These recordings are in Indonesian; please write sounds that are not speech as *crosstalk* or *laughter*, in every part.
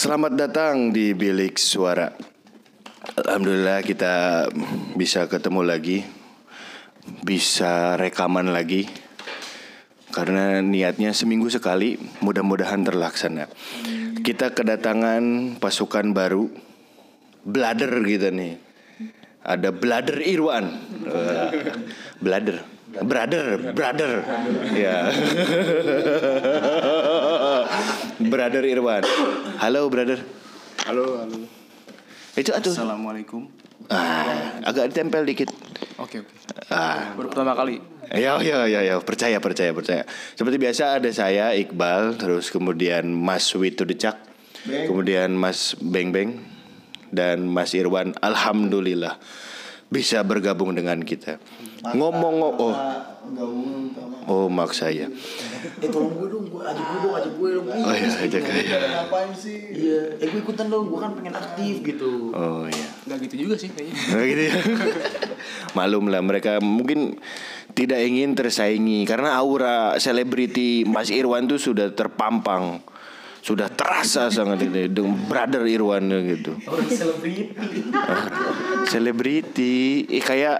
Selamat datang di Bilik Suara. Alhamdulillah kita bisa ketemu lagi, bisa rekaman lagi. Karena niatnya seminggu sekali, mudah-mudahan terlaksana. Kita kedatangan pasukan baru, Blader gitu nih. Ada Blader Irwan, Blader, brother, brother, ya. *laughs* brother Irwan. Halo brother. Halo, halo. Itu atuh. Assalamualaikum. Ah, agak ditempel dikit. Oke, oke. Ah. Baru pertama kali. Ya, ya, ya, ya, percaya, percaya, percaya. Seperti biasa ada saya Iqbal, terus kemudian Mas Witu Decak, kemudian Mas Beng Beng dan Mas Irwan. Alhamdulillah bisa bergabung dengan kita. Ngomong oh, sama oh mak saya. eh tolong gue dong gue ajak gue dong ajak gue dong Oh iya, ajak aja. ngapain sih iya eh gue ikutan dong gue kan pengen aktif gitu Oh iya. Enggak gitu juga sih kayaknya. Nah, gitu ya. *laughs* Malum lah mereka mungkin tidak ingin tersaingi karena aura selebriti Mas Irwan tuh sudah terpampang. Sudah terasa sangat ini dengan brother Irwan gitu. selebriti Selebriti eh, kayak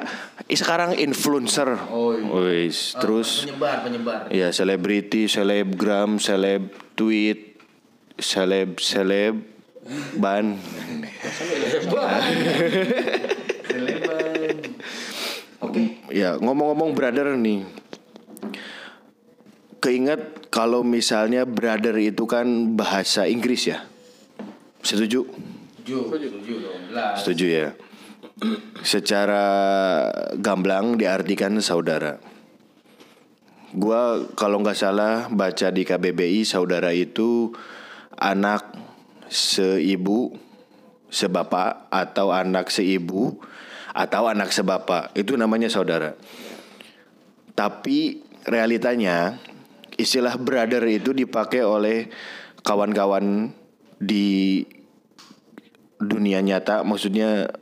eh, sekarang influencer. Oh, iya. Wis, terus penyebar penyebar ya selebriti, selebgram, seleb tweet, seleb seleb ban. seleban oke Ya ngomong-ngomong brother nih Keinget kalau misalnya brother itu kan bahasa Inggris ya Setuju? setuju setuju ya Secara gamblang diartikan saudara Gua kalau nggak salah baca di KBBI saudara itu anak seibu sebapak atau anak seibu atau anak sebapak itu namanya saudara. Tapi realitanya istilah brother itu dipakai oleh kawan-kawan di dunia nyata. Maksudnya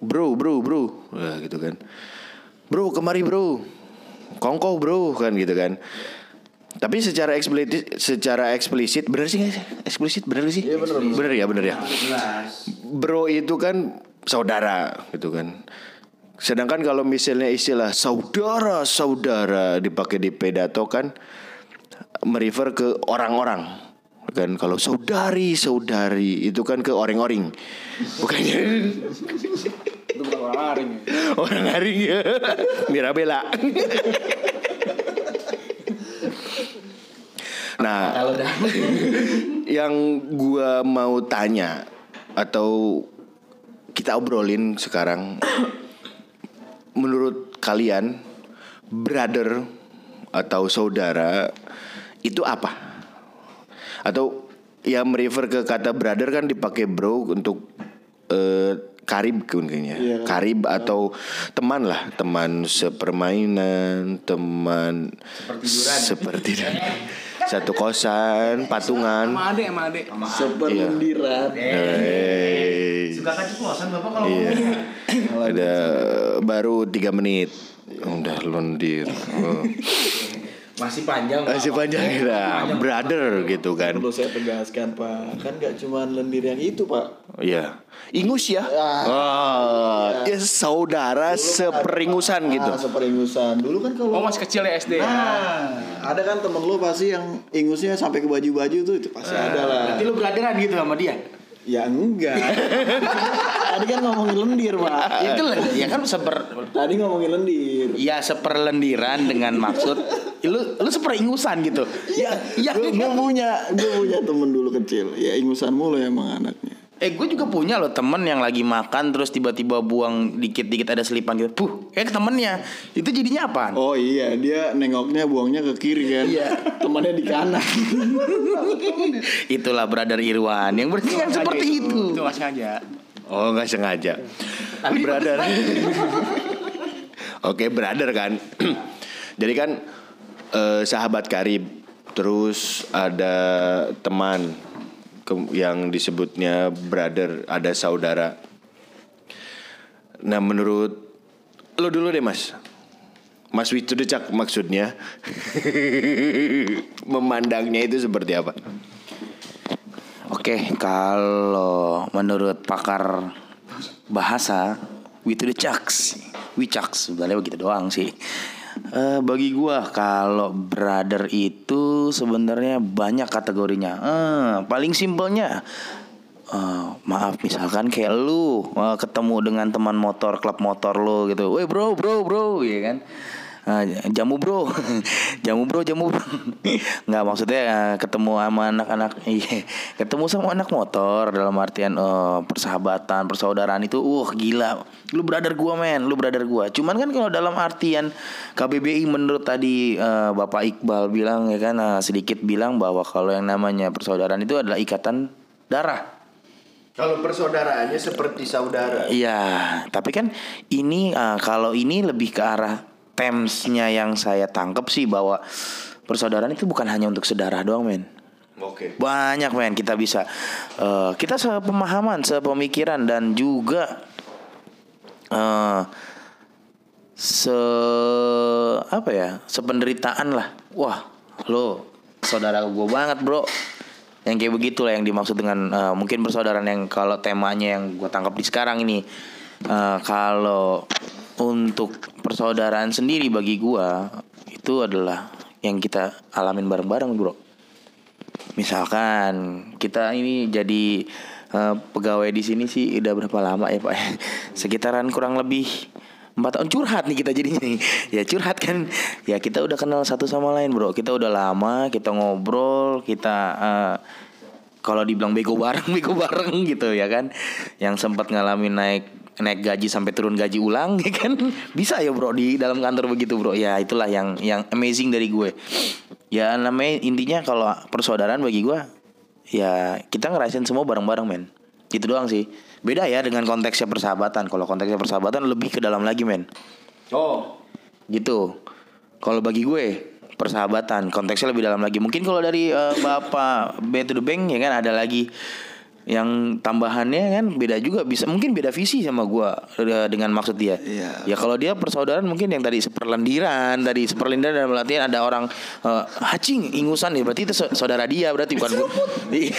bro bro bro. Wah, gitu kan. Bro kemari bro. Kongko bro kan gitu kan. Tapi secara eksplisit secara eksplisit bener sih sih? Eksplisit bener gak sih? Iya, bener. bener. Ya bener ya. Bro itu kan saudara gitu kan. Sedangkan kalau misalnya istilah saudara saudara dipakai di pedato kan merefer ke orang-orang. Kan kalau saudari saudari itu kan ke orang-orang bukannya? Itu bukan orang aring ya. orang haring ya. Mirabella nah yang gua mau tanya atau kita obrolin sekarang menurut kalian brother atau saudara itu apa? Atau yang merefer ke kata brother kan dipakai bro untuk eh, karib kayaknya. Karib atau teman lah, teman sepermainan, teman seperti *laughs* satu kosan, patungan. Sama adek, sama adek. seperlendiran Hey. suka keceplosan bapak kalau Iya. Ada baru tiga menit. Udah londir. Oh. *laughs* masih panjang. Masih panjang ya, brother gitu kan. Perlu saya tegaskan Pak, kan gak cuma lendir yang itu Pak. Iya. Ingus ya. Oh, ya saudara seperingusan gitu. Ah, seperingusan. Dulu kan kalau Oh masih kecil ya SD ya. Nah, ada kan temen lu pasti yang ingusnya sampai ke baju-baju tuh itu pasti ada lah. berarti lu brotheran gitu sama dia Ya enggak. *laughs* Tadi kan ngomongin lendir Pak. itu lah ya kan seper Tadi ngomongin lendir. ya seperlendiran dengan maksud lu lu seperingusan gitu Ya, ya gue punya, gue punya temen dulu kecil. Ya ingusan mulu emang anaknya. Eh gue juga punya loh temen yang lagi makan terus tiba-tiba buang dikit-dikit ada selipan gitu puh kayak temennya itu jadinya apa Oh iya, dia nengoknya buangnya ke kiri kan. Iya. *laughs* Temannya di kanan. *laughs* itulah brother Irwan yang berarti yang seperti itu Itu nggak sengaja. Oh, nggak sengaja. brother. *laughs* Oke, brother kan. *clears throat* Jadi kan eh, sahabat karib. Terus ada teman yang disebutnya brother, ada saudara. Nah, menurut lo dulu deh, Mas. Mas Witu Decak maksudnya *laughs* memandangnya itu seperti apa? oke kalau menurut pakar bahasa, chucks, we chucks, sebenarnya begitu doang sih. Eh, bagi gua kalau brother itu sebenarnya banyak kategorinya. Eh, paling simpelnya eh, maaf misalkan kayak lu eh, ketemu dengan teman motor klub motor lu gitu. Woi bro, bro, bro, ya kan. Ah, jamu bro, *laughs* jamu bro, jamu bro. *laughs* Nggak maksudnya eh, ketemu sama anak-anak, *laughs* iya, ketemu sama anak motor dalam artian eh, persahabatan, persaudaraan itu, uh gila, lu brother gua men, lu brother gua. Cuman kan kalau dalam artian KBBI menurut tadi eh, Bapak Iqbal bilang ya kan eh, sedikit bilang bahwa kalau yang namanya persaudaraan itu adalah ikatan darah. Kalau persaudaraannya seperti saudara. Iya, tapi kan ini eh, kalau ini lebih ke arah termsnya yang saya tangkap sih bahwa persaudaraan itu bukan hanya untuk sedarah doang, men. Oke. Banyak men kita bisa eh, kita sepemahaman, sepemikiran dan juga eh se apa ya sependeritaan lah. Wah lo saudara gue banget bro. Yang kayak begitu lah yang dimaksud dengan eh, mungkin persaudaraan yang kalau temanya yang gue tangkap di sekarang ini eh, kalau untuk persaudaraan sendiri bagi gua itu adalah yang kita alamin bareng-bareng bro. Misalkan kita ini jadi eh, pegawai di sini sih udah berapa lama ya pak? *laughs* Sekitaran kurang lebih empat tahun curhat nih kita jadinya nih. *laughs* Ya curhat kan. Ya kita udah kenal satu sama lain bro. Kita udah lama kita ngobrol kita eh, kalau dibilang bego bareng *laughs* bego bareng gitu ya kan. Yang sempat ngalamin naik naik gaji sampai turun gaji ulang *laughs* ya kan? Bisa ya bro di dalam kantor begitu bro. Ya itulah yang yang amazing dari gue. Ya namanya intinya kalau persaudaraan bagi gue ya kita ngerasain semua bareng-bareng men. Itu doang sih. Beda ya dengan konteksnya persahabatan. Kalau konteksnya persahabatan lebih ke dalam lagi men. Oh. gitu. Kalau bagi gue persahabatan. Konteksnya lebih dalam lagi. Mungkin kalau dari eh, bapak B to the bank ya kan ada lagi yang tambahannya kan beda juga bisa mungkin beda visi sama gua eh, dengan maksud dia. Iya. ya kalau dia persaudaraan mungkin yang tadi seperlendiran tadi seperlindiran dalam artian ada orang eh, hacing ingusan ya berarti itu sa- saudara dia berarti bukan gua. Iya.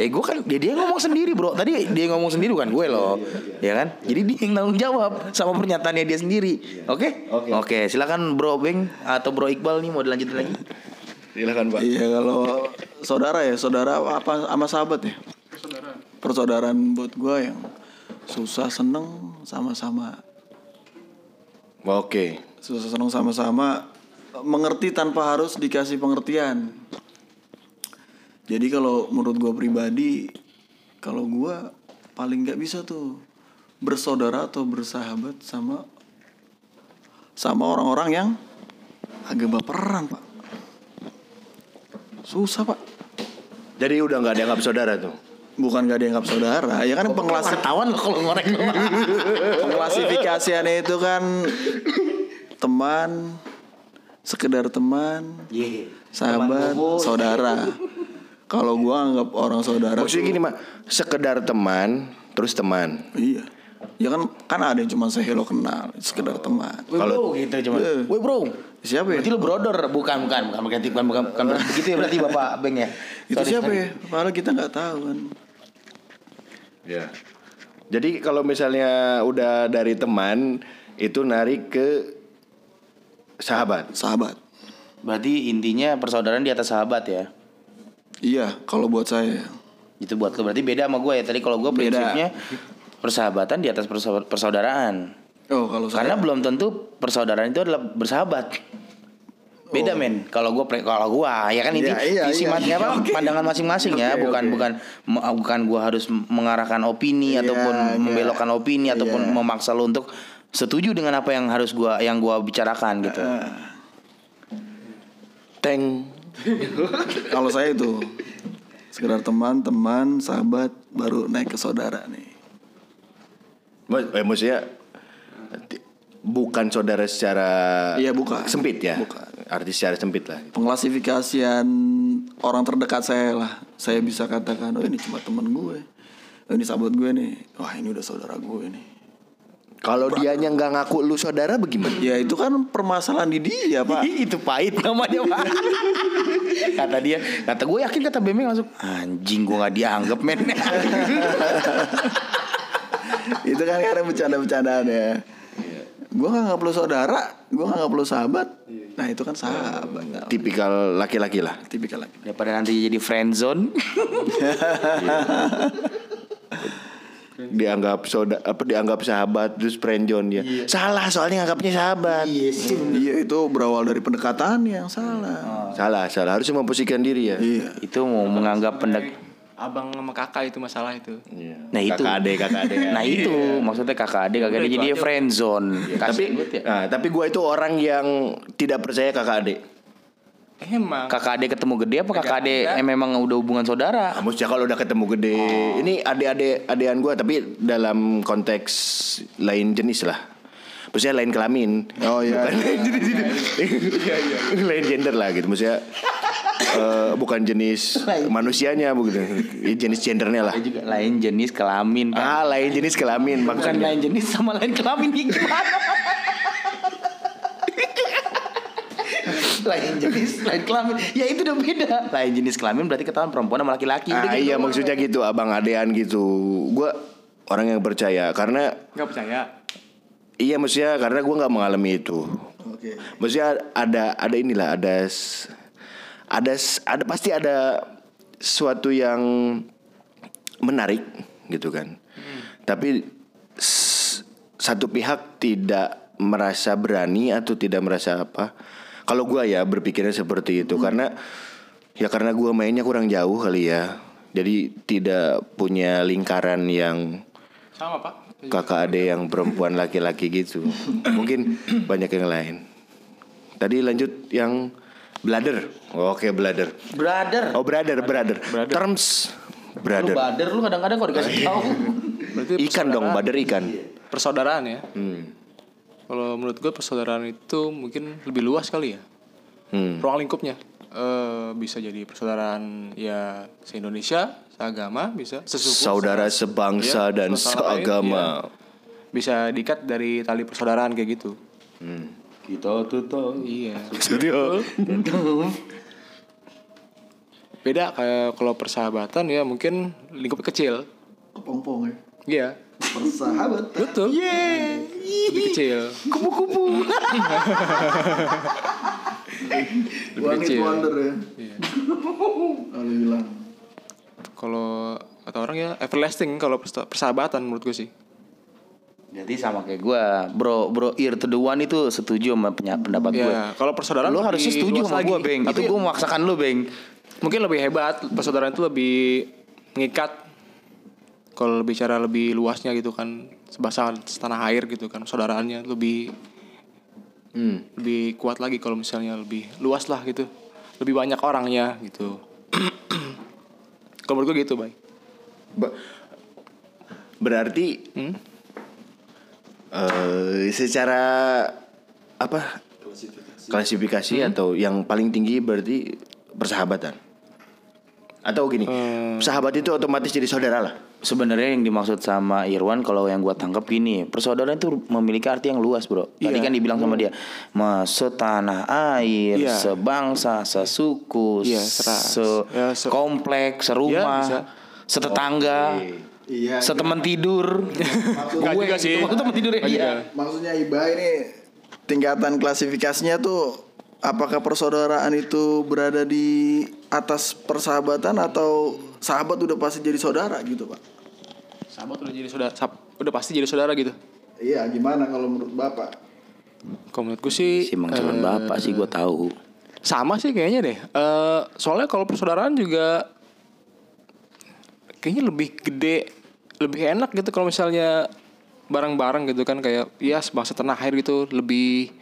eh gue kan dia, dia ngomong sendiri bro. Tadi dia ngomong sendiri bukan gue loh. Ya kan? Jadi dia yang tanggung jawab sama pernyataannya dia sendiri. Oke? Oke. oke silakan bro Beng atau bro Iqbal nih mau dilanjutin lagi Silakan, Pak. Iya kalau saudara ya saudara apa sama sahabat ya. Persaudaraan buat gue yang susah seneng sama-sama. Oke. Susah seneng sama-sama mengerti tanpa harus dikasih pengertian. Jadi kalau menurut gue pribadi kalau gue paling nggak bisa tuh bersaudara atau bersahabat sama sama orang-orang yang agak baperan pak. Susah pak. Jadi udah nggak dianggap saudara tuh. Bukan gak dianggap saudara, ya kan lo kalau ngorek pengklasifikasiannya itu kan teman, sekedar teman, sahabat, saudara. Kalau gua anggap orang saudara, Maksudnya tuh- gini, Mak. Sekedar teman, terus teman. iya, ya kan kan ada yang cuma saya hello kenal, sekedar teman. Kalau gitu cuma Iya. Woi bro Siapa ya? Berarti lu brother bukan bukan bukan bukan bukan bukan, bukan *laughs* begitu ya berarti Bapak Beng ya. Itu Sorry, siapa sorry. ya? Padahal kita nggak tahu kan. Ya. Jadi kalau misalnya udah dari teman itu narik ke sahabat. Sahabat. Berarti intinya persaudaraan di atas sahabat ya. Iya, kalau buat saya. Itu buat lo berarti beda sama gue ya. Tadi kalau gue Beda. Persahabatan di atas persa- persaudaraan. Oh, kalau saya Karena belum tentu persaudaraan itu adalah bersahabat. Beda men. Kalau gue kalau gue ya kan ini Oh. Iya, iya, visi iya, mas- iya, apa, *laughs* oke. pandangan masing-masing ya, Oke, bukan oke. bukan me- bukan gue harus mengarahkan opini Iya, ataupun iya. membelokkan opini ataupun Iya. memaksa lo untuk setuju dengan apa yang harus gua yang gua bicarakan gitu. Teng. kalau saya itu sekedar teman, teman, sahabat, baru naik ke saudara nih. Mas- Eh, maksudnya bukan saudara secara Iya, bukan. sempit ya. Bukan. Arti secara sempit lah. Pengklasifikasian orang terdekat saya lah. Saya bisa katakan, oh ini cuma teman gue. Oh, ini sahabat gue nih. Wah ini udah saudara gue nih. Kalau dianya nggak ngaku lu saudara bagaimana? Ya itu kan permasalahan di dia pak. *laughs* itu pahit namanya pak *laughs* kata dia kata gue yakin kata Bemeng langsung anjing gue nggak dianggap men *laughs* itu kan karena bercanda-bercandaan ya. Gue nggak nggak perlu saudara, gue nggak nggak perlu sahabat. Nah itu kan sahabat. Tipikal laki-laki lah. Tipikal lagi. daripada nanti jadi friend zone Dianggap saudara apa dianggap sahabat terus friendzone dia. Salah soalnya nganggapnya sahabat. Iya sih. Iya itu berawal dari pendekatan yang salah. Salah, salah. Harus memposisikan diri ya. Iya. itu mau menganggap pendek Abang sama kakak itu masalah itu. nah itu Kakak ade, kakak ade. nah itu maksudnya kakak adik kakak adik jadi dia friend zone tapi ya. nah, tapi gue itu orang yang tidak percaya kakak adik. Emang. kakak adik ketemu gede apa kakak adik yang memang udah hubungan saudara Ah, Maksudnya kalau udah ketemu gede, ini adik-adik adean gue tapi dalam konteks lain jenis lah. Maksudnya lain kelamin. Oh iya. Bukan lain jenis itu. lain gender lah gitu. Maksudnya eh, bukan jenis manusianya begitu. Ya, jenis gendernya lah. lain jenis kelamin kan Ah, lain jenis kelamin bukan maksudnya. lain jenis sama lain kelamin nih gimana lain jenis lain kelamin ya itu udah beda lain jenis kelamin berarti ketahuan perempuan sama laki-laki Ah, gitu iya maksudnya gitu abang adean gitu. Gue orang yang percaya karena Gak percaya. Iya maksudnya karena gue nggak mengalami itu. Oke. Maksudnya ada ada inilah ada ada ada pasti ada suatu yang menarik gitu kan. Tapi s- satu pihak tidak merasa berani atau tidak merasa apa. Kalau gua ya berpikirnya seperti itu karena ya karena gua mainnya kurang jauh kali ya. Jadi tidak punya lingkaran yang Sama pak. Kakak ade yang perempuan laki-laki gitu. Mungkin banyak yang lain. Tadi lanjut yang bladder. Oke, bladder. brother Oh, brother, brother. Terms lu brother. bader lu kadang-kadang kok dikasih tahu Berarti Ikan dong, bader ikan. persaudaraan ya. Hmm. Kalau menurut gue persaudaraan itu mungkin lebih luas kali ya. Hmm. Ruang lingkupnya. Eh bisa jadi persaudaraan ya se-Indonesia, seagama, bisa sesuku. Saudara se- sebangsa Iya, dan lain, seagama. iya. Bisa diikat dari tali persaudaraan kayak gitu. kita tuh tuh Iya. Studio. Beda kayak kalau persahabatan ya mungkin lingkupnya kecil. Kepompong ya. Iya. Persahabat. Betul. Lebih kecil. kupu-kupu *laughs* One hit wonder ya. Iya. *laughs* Lalu hilang. Kalau kata orang ya everlasting kalau persa- persahabatan menurut gue sih. jadi sama kayak gue bro bro ear to the one itu setuju sama penya- pendapat gue Ya, kalau persaudaraan lu harusnya setuju sama gue beng Tapi itu gue memaksakan lu beng mungkin lebih hebat persaudaraan itu lebih mengikat kalau bicara lebih luasnya gitu kan sebangsa setanah air gitu kan saudaraannya lebih Hmm. lebih kuat lagi kalau misalnya lebih luas lah gitu lebih banyak orangnya gitu *clears throat* kalau menurut gue gitu baik Ba- Berarti Hmm? eh, secara apa? Klasifikasi atau yang paling tinggi berarti persahabatan. Atau gini, sahabat itu otomatis jadi saudara lah. Sebenarnya yang dimaksud sama Irwan kalau yang gua tangkap gini persaudaraan itu memiliki arti yang luas bro tadi Iya. kan dibilang sama dia mas setanah air Iya. sebangsa sesuku Iya, seras. se Ya, se- komplek Iya, serumah bisa. setetangga Iya. seteman tidur Nggak gue juga sih. itu teman tidur ya iya. Maksudnya Iba ini tingkatan klasifikasinya tuh apakah persaudaraan itu berada di atas persahabatan atau sahabat udah pasti jadi saudara gitu pak? sahabat udah jadi saudara udah pasti jadi saudara gitu Iya gimana kalau menurut bapak? kalau menurut gue sih si Mang Calon eh, bapak sih gue tahu Sama sih kayaknya deh. Eh soalnya kalau persaudaraan juga kayaknya lebih gede, lebih enak gitu kalau misalnya bareng-bareng gitu kan kayak ya sebangsa tanah air gitu lebih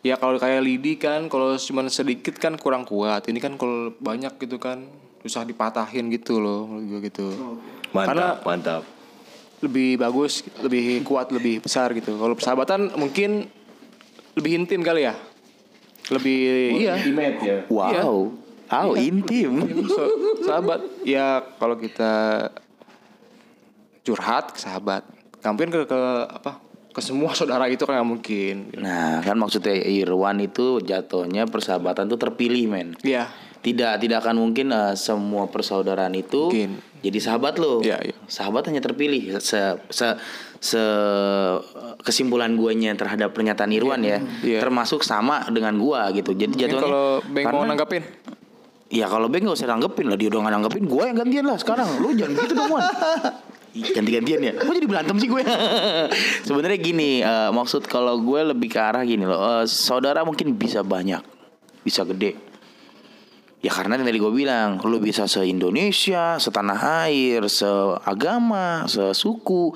ya kalau kayak lidi kan kalau cuma sedikit kan kurang kuat. Ini kan kalau banyak gitu kan susah dipatahin gitu loh menurut gue gitu. Mantap, Karena mantap. lebih bagus, lebih kuat, lebih besar gitu. Kalau persahabatan mungkin lebih intim kali ya. Lebih iya. wow Iya. wow intim So- sahabat ya kalau kita curhat ke sahabat mungkin ke, ke apa ke semua saudara itu kan nggak mungkin Nah, kan maksudnya Irwan itu jatuhnya persahabatan tuh terpilih, men. Iya Tidak tidak akan mungkin eh, semua persaudaraan itu Mungkin. jadi sahabat lo. Iya, iya. Sahabat hanya terpilih. Se se se kesimpulan guanya terhadap pernyataan Irwan ya, Iya. termasuk sama dengan gua gitu. Jadi Mungkin jatuhnya kalau Beng mau nanggapin Ya kalau Beng gak usah nanggepin lah Dia udah gak nanggepin Gue yang gantian lah sekarang Lu jangan gitu dong Wan Ganti-gantian ya Kok jadi berantem sih gue *laughs* Sebenarnya gini eh, Maksud kalau gue lebih ke arah gini loh eh, Saudara mungkin bisa banyak Bisa gede Ya karena tadi gue bilang Lu bisa se-Indonesia Setanah air Seagama Sesuku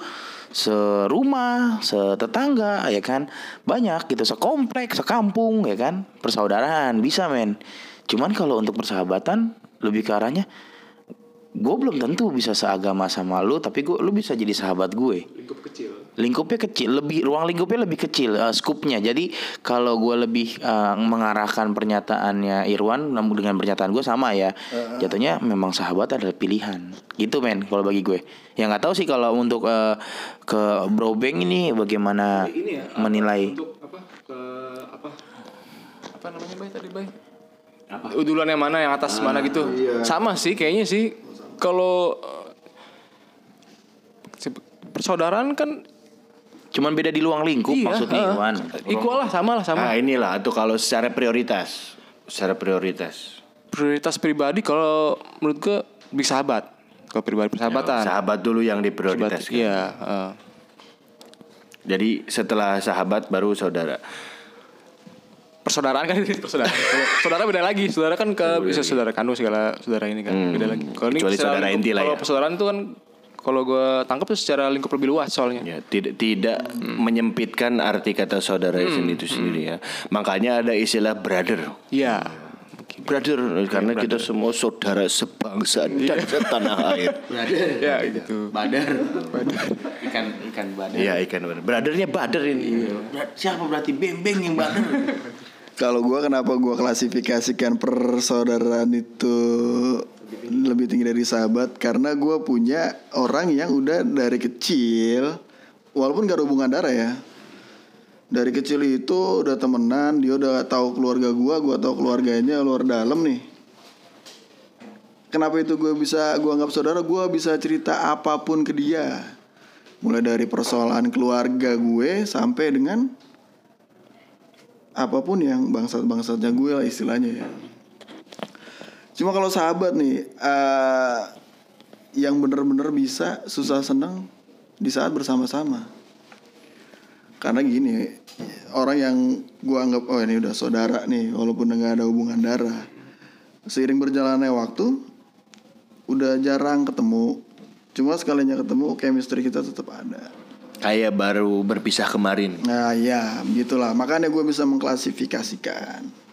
Serumah Setetangga Ya kan? Banyak gitu Sekomplek Sekampung Ya kan? Persaudaraan Bisa men. Cuman kalau untuk persahabatan Lebih ke arahnya Gue belum tentu bisa seagama sama lu Tapi gue lu bisa jadi sahabat gue. Lingkup kecil lingkupnya kecil lebih ruang lingkupnya lebih kecil eh, skupnya. Jadi kalau gue lebih eh, mengarahkan pernyataannya Irwan namun dengan pernyataan gue sama ya. Jatuhnya memang sahabat adalah pilihan. Gitu men kalau bagi gue. Ya nggak tahu sih kalau untuk eh, ke Bro Beng ini bagaimana ini ya menilai. untuk apa ke apa apa namanya bay tadi bay? Apa? Udulan yang mana yang atas mana gitu? sama sih kayaknya sih. Kalau persaudaraan kan cuman beda di luang lingkup iya, maksudnya eh, Irwan equal lah sama lah sama. Nah inilah tuh kalau secara prioritas, secara prioritas. prioritas pribadi kalau menurut gue big sahabat. Kalau pribadi persahabatan. Sahabat dulu yang diprioritaskan. iya eh. Jadi setelah sahabat baru saudara. persaudaraan kan ini *laughs* persaudaraan. Kalau saudara beda lagi. Saudara kan ke bisa saudara kandung segala saudara ini kan beda lagi. Kalau ini saudara inti lah kalau ya. persaudaraan itu kan kalau gue tangkap tuh secara lingkup lebih luas soalnya. Ya, tidak tidak menyempitkan arti kata saudara itu sendiri ya. Makanya ada istilah brother. iya Brother karena kita semua saudara sebangsa dan setanah air. *laughs* ya gitu. Badar ikan ikan badar Iya ikan badar. Brothernya badar ini. siapa berarti Beng Beng yang badar *laughs* Kalau gua kenapa gua klasifikasikan persaudaraan itu lebih tinggi dari sahabat karena gua punya orang yang udah dari kecil walaupun gak hubungan darah ya. Dari kecil itu udah temenan, dia udah tahu keluarga gua, gua tahu keluarganya luar dalam nih. Kenapa itu gue bisa gua anggap saudara? Gua bisa cerita apa pun ke dia. Mulai dari persoalan keluarga gue sampai dengan apa pun yang bangsat-bangsatnya gue lah istilahnya ya. Cuma kalau sahabat nih, eh yang bener-bener bisa susah senang di saat bersama-sama. Karena gini, orang yang gue anggap oh ini udah saudara nih, walaupun nggak ada hubungan darah. Seiring berjalannya waktu, udah jarang ketemu. Cuma sekalinya ketemu, chemistry kita tetap ada. Kayak baru berpisah kemarin. Nah ya, begitulah. Makanya gue bisa mengklasifikasikan.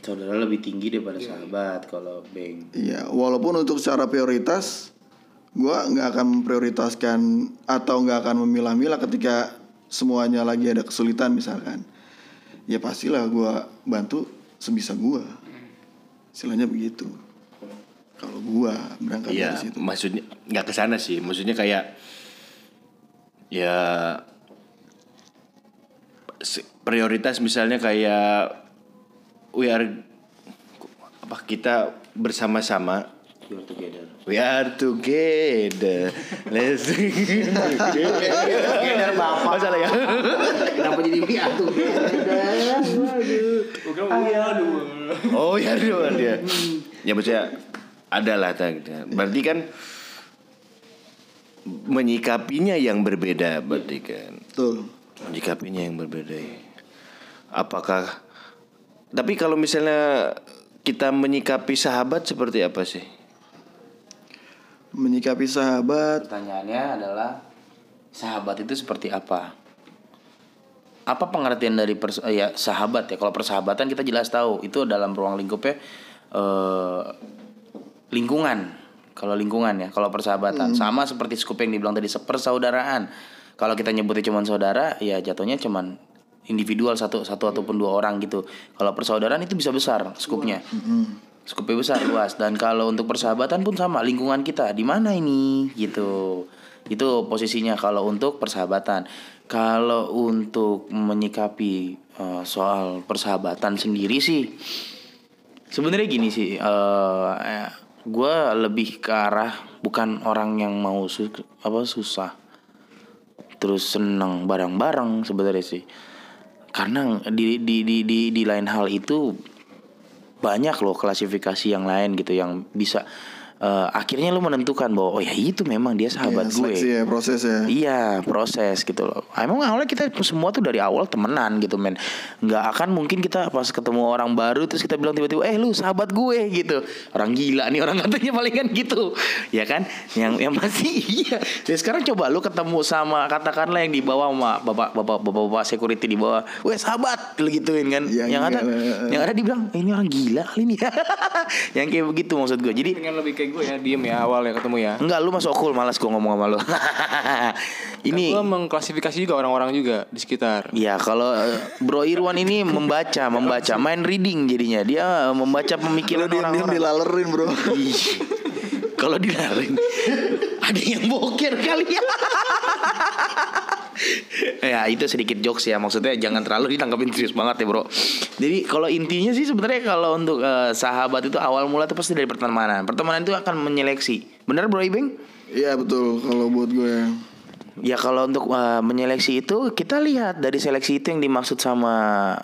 saudara lebih tinggi daripada sahabat kalau Beng Iya, walaupun untuk secara prioritas, gue nggak akan memprioritaskan atau nggak akan memilah-milah ketika semuanya lagi ada kesulitan misalkan. Ya pastilah gue bantu sebisa gue. Istilahnya begitu. Kalau gue berangkat Iya, dari situ. maksudnya nggak ke sana sih. Maksudnya kayak ya prioritas misalnya kayak we are apa kita bersama-sama you are together We are together. Let's *laughs* together bapak Masalah ya. kenapa jadi we are together Oh ya dua dia. Ya maksudnya ada lah. Berarti kan menyikapinya yang berbeda berarti kan. Betul. Menyikapinya yang berbeda. Apakah tapi kalau misalnya kita menyikapi sahabat seperti apa sih? Menyikapi sahabat, pertanyaannya adalah sahabat itu seperti apa apa pengertian dari pers- ya sahabat ya kalau persahabatan kita jelas tahu itu dalam ruang lingkupnya eh, lingkungan kalau lingkungan ya kalau persahabatan. Sama seperti skup yang dibilang tadi persaudaraan kalau kita nyebutnya cuman saudara ya jatuhnya cuman individual satu satu ataupun dua orang gitu. Kalau persaudaraan itu bisa besar skupnya skupnya besar luas. Dan kalau untuk persahabatan pun sama lingkungan kita. Di mana ini? Gitu. Itu posisinya kalau untuk persahabatan. Kalau untuk menyikapi eh, soal persahabatan sendiri sih sebenarnya gini sih eh gue lebih ke arah bukan orang yang mau su- apa susah. Terus senang bareng-bareng sebenarnya sih. Karena di di di di di lain hal itu banyak loh klasifikasi yang lain gitu yang bisa eh, akhirnya lu menentukan bahwa oh ya itu memang dia sahabat Iya, gue seleksi ya proses ya. Iya proses gitu loh. Emang awalnya kita semua tuh dari awal temenan gitu men. Nggak akan mungkin kita pas ketemu orang baru terus kita bilang tiba-tiba eh lu sahabat gue gitu. Orang gila nih orang *laughs* katanya paling kan gitu. Ya kan? Yang yang pasti *laughs* iya. Dan sekarang coba lu ketemu sama katakanlah yang di bawah sama bapak bapak bapak, bapak security di bawah. Weh sahabat lu gituin kan. Yang yang ada yang ada dibilang "Eh, ini orang gila kali ini. *laughs* yang kayak begitu maksud gue. Jadi Pengen lebih kayak gue ya, diem ya awal ya ketemu ya. Enggak, lu masuk okul malas gue ngomong sama lu. *laughs* ini Gue mengklasifikasi juga orang-orang juga di sekitar. Ya kalau eh, Bro Irwan ini membaca, membaca, main reading jadinya dia eh, membaca pemikiran orang-orang. dilalerin bro. Ih, Kalau dilarin *laughs* ada yang boker kali ya. *laughs* ya itu sedikit jokes ya maksudnya jangan terlalu ditangkapin serius banget ya bro. Jadi kalau intinya sih sebenarnya kalau untuk eh, sahabat itu awal mula itu pasti dari pertemanan. Pertemanan itu akan menyeleksi. Benar bro Ibing? Iya betul kalau buat gue. Ya kalau untuk uh, menyeleksi itu kita lihat dari seleksi itu yang dimaksud sama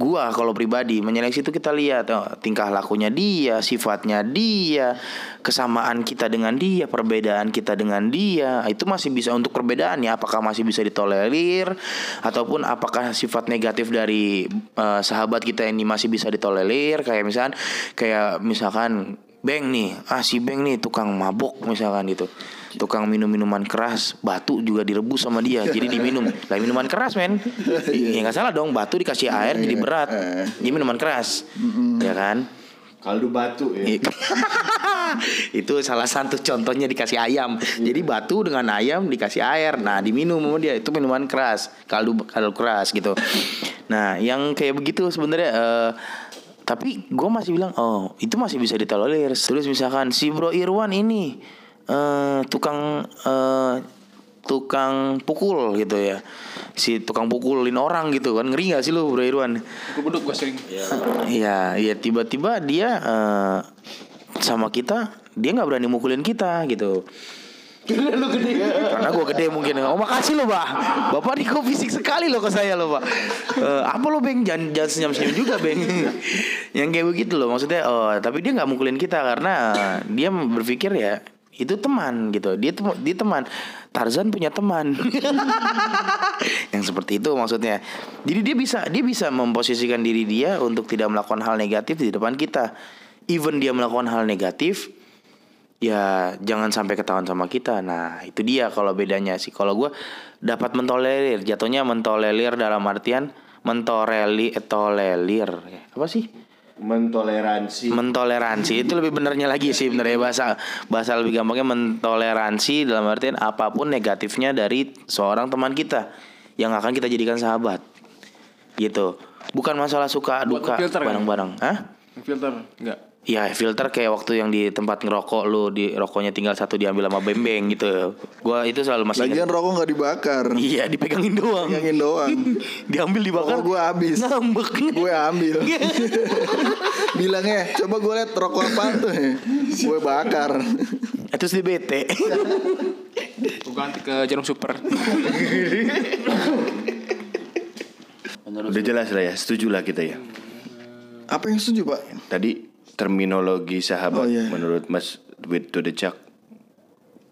gua kalau pribadi menyeleksi itu kita lihat oh, tingkah lakunya dia, sifatnya dia, kesamaan kita dengan dia, perbedaan kita dengan dia itu masih bisa untuk perbedaan ya apakah masih bisa ditolerir ataupun apakah sifat negatif dari uh, sahabat kita ini masih bisa ditolerir kayak misalkan kayak misalkan Beng nih, ah si Beng nih tukang mabok misalkan gitu. Tukang minum minuman keras, batu juga direbus sama dia, jadi diminum. *laughs* Lah minuman keras men, ya nggak salah dong. Batu dikasih air jadi berat, jadi minuman keras, ya kan? Kaldu batu ya. *laughs* Itu salah satu contohnya dikasih ayam. Jadi batu dengan ayam dikasih air. Nah, diminum sama dia itu minuman keras, kaldu kaldu keras gitu. Nah, yang kayak begitu sebenarnya eh, tapi gue masih bilang oh itu masih bisa ditolerir. Terus misalkan si Bro Irwan ini eh tukang eh tukang pukul gitu ya. Si tukang pukulin orang gitu kan ngeri gak sih lu Bro Irwan? Gue beduk gue sering. Iya, iya tiba-tiba dia eh, sama kita, dia nggak berani mukulin kita gitu. Karena lu gede. Karena gue gede mungkin. Oh makasih lo, Pak. Bapak nih kok fisik sekali lo ke saya lo, Pak. Eh, apa lo, Beng? Jangan jangan senyum-senyum juga, Beng. Yang kayak begitu loh. Maksudnya, oh, tapi dia nggak mukulin kita karena dia berpikir ya itu teman gitu. Dia tem- dia teman. Tarzan punya teman. *laughs* yang seperti itu maksudnya. Jadi dia bisa dia bisa memposisikan diri dia untuk tidak melakukan hal negatif di depan kita. Even dia melakukan hal negatif, ya jangan sampai ketahuan sama kita. Nah itu dia kalau bedanya sih. Kalau gue dapat mentolerir, jatuhnya mentolerir dalam artian mentoreli eh, tolerir apa sih? Mentoleransi. Mentoleransi. Itu lebih benernya lagi sih benernya bahasa bahasa lebih gampangnya mentoleransi dalam artian apa pun negatifnya dari seorang teman kita yang akan kita jadikan sahabat. Gitu. Bukan masalah suka Buat duka bareng-bareng. Hah? Filter enggak. Ya filter kayak waktu yang di tempat ngerokok lu di rokoknya tinggal satu diambil sama bembeng gitu. Gua itu selalu masih Lagian ingat. rokok nggak dibakar. Iya dipegangin doang. Pegangin doang. *laughs* Diambil dibakar. Oh, gua habis. Ngambek. gue ambil. *laughs* Bilangnya, coba gue liat rokok apa tuh. gue bakar. Terus di bete. *laughs* Gue ganti ke jarum super. Udah jelas lah ya, setuju lah kita ya. Apa yang setuju pak? Tadi terminologi sahabat Oh, iya. menurut Mas with to the Chuck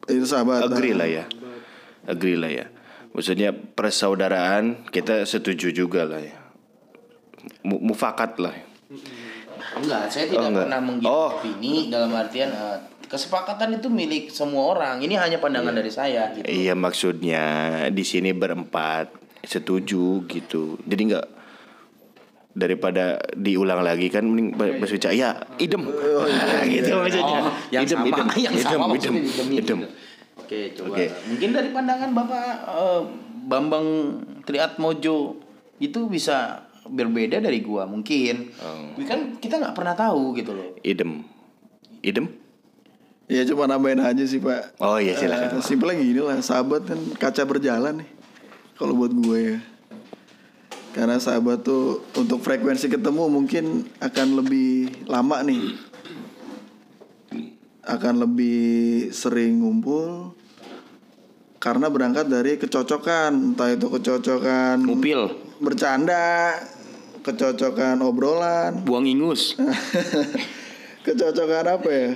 Itu sahabat. agree lah ya. Agree lah ya. Maksudnya persaudaraan kita setuju juga lah ya. Mu- Mufakat lah. Enggak, saya tidak enggak. pernah menggiring Oh. opini dalam artian eh, kesepakatan itu milik semua orang. Ini hanya pandangan dari saya gitu. Iya maksudnya di sini berempat setuju gitu. Jadi nggak daripada diulang lagi kan mending ba- Mas Wicak ya idem *laughs* gitu maksudnya Oh, yang idem sama, idem yang idem sama idem idem gitu. Oke, coba. Oke. Mungkin dari pandangan Bapak eh, Bambang Triatmojo itu bisa berbeda dari gua mungkin. Oh. Kan kita nggak pernah tahu gitu loh. idem idem Ya cuma nambahin aja sih pak. Oh iya silakan. Eh, simpelnya gini lah, sahabat kan kaca berjalan nih. Kalau buat gue ya. Karena sahabat tuh untuk frekuensi ketemu mungkin akan lebih lama nih. Akan lebih sering ngumpul. Karena berangkat dari kecocokan, entah itu kecocokan Ngupil, bercanda, kecocokan obrolan, buang ingus. *laughs* kecocokan apa ya?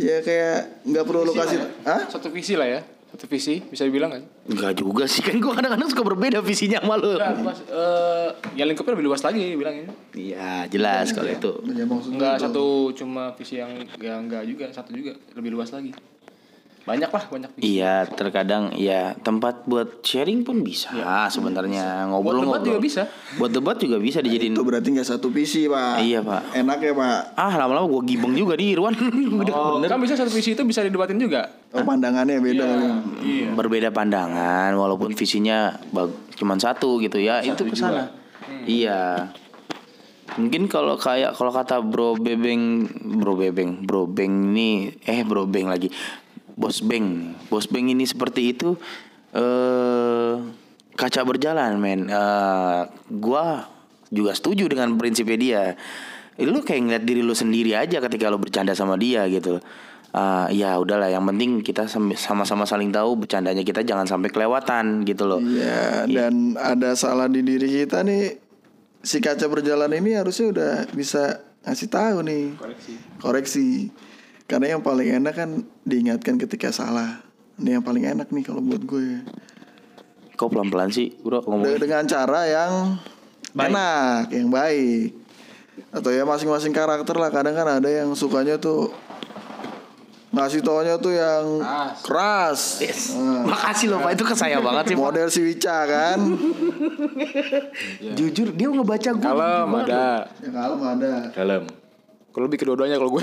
Ya kayak nggak perlu lu kasih, ah? Satu visi lah ya. Satu visi bisa dibilang kan? Enggak juga sih kan gue kadang-kadang suka berbeda visinya sama lu. Enggak, Mas. Eh, ya lingkupnya lebih luas lagi bilangnya. Iya jelas kalau itu. Ya, maksud Enggak satu cuma visi yang ya enggak juga, satu juga lebih luas lagi. Banyak lah, banyak. Iya terkadang ya tempat buat sharing pun bisa sebenarnya ngobrol Buat debat juga bisa. Buat debat juga bisa dijadiin. itu berarti nggak satu visi pak. Iya, Pak. Enak ya pak. Ah lama-lama gue gibeng juga di Irwan. *laughs* Udah Oh, bener. kan bisa satu visi itu bisa didebatin juga. Oh pandangannya beda kan. Iya. Berbeda pandangan walaupun visinya cuman satu gitu ya itu ke sana. Iya. Mungkin kalau kayak kalau kata Bro Bebeng, Bro Bebeng, Bro Beng ini eh Bro Beng lagi. Bos Beng. Bos Beng ini seperti itu eh kaca berjalan, men. Eh gua juga setuju dengan prinsipnya dia. Eh, Lu kayak ngeliat diri lu sendiri aja ketika lu bercanda sama dia gitu. Ah, ya udahlah yang penting kita sam- sama-sama saling tahu bercandanya kita jangan sampai kelewatan gitu loh. Iya dan ada salah di diri kita nih. Si kaca berjalan ini harusnya udah bisa ngasih tahu nih. Koreksi. Koreksi. Karena yang paling enak kan diingatkan ketika salah. Ini yang paling enak nih kalau buat gue. Kok pelan-pelan sih, Bro? Ngomong. dengan cara yang enak, yang baik. Atau ya masing-masing karakter lah. Kadang kan ada yang sukanya tuh ngasih taunya tuh yang keras. Nah, Makasih loh Pak, itu ke saya banget sih. Model si Wica kan. Jujur dia ngebaca gue. Kalem ada. ya kalem ada. Dalam. Kalau lebih kedua-duanya kalau gue.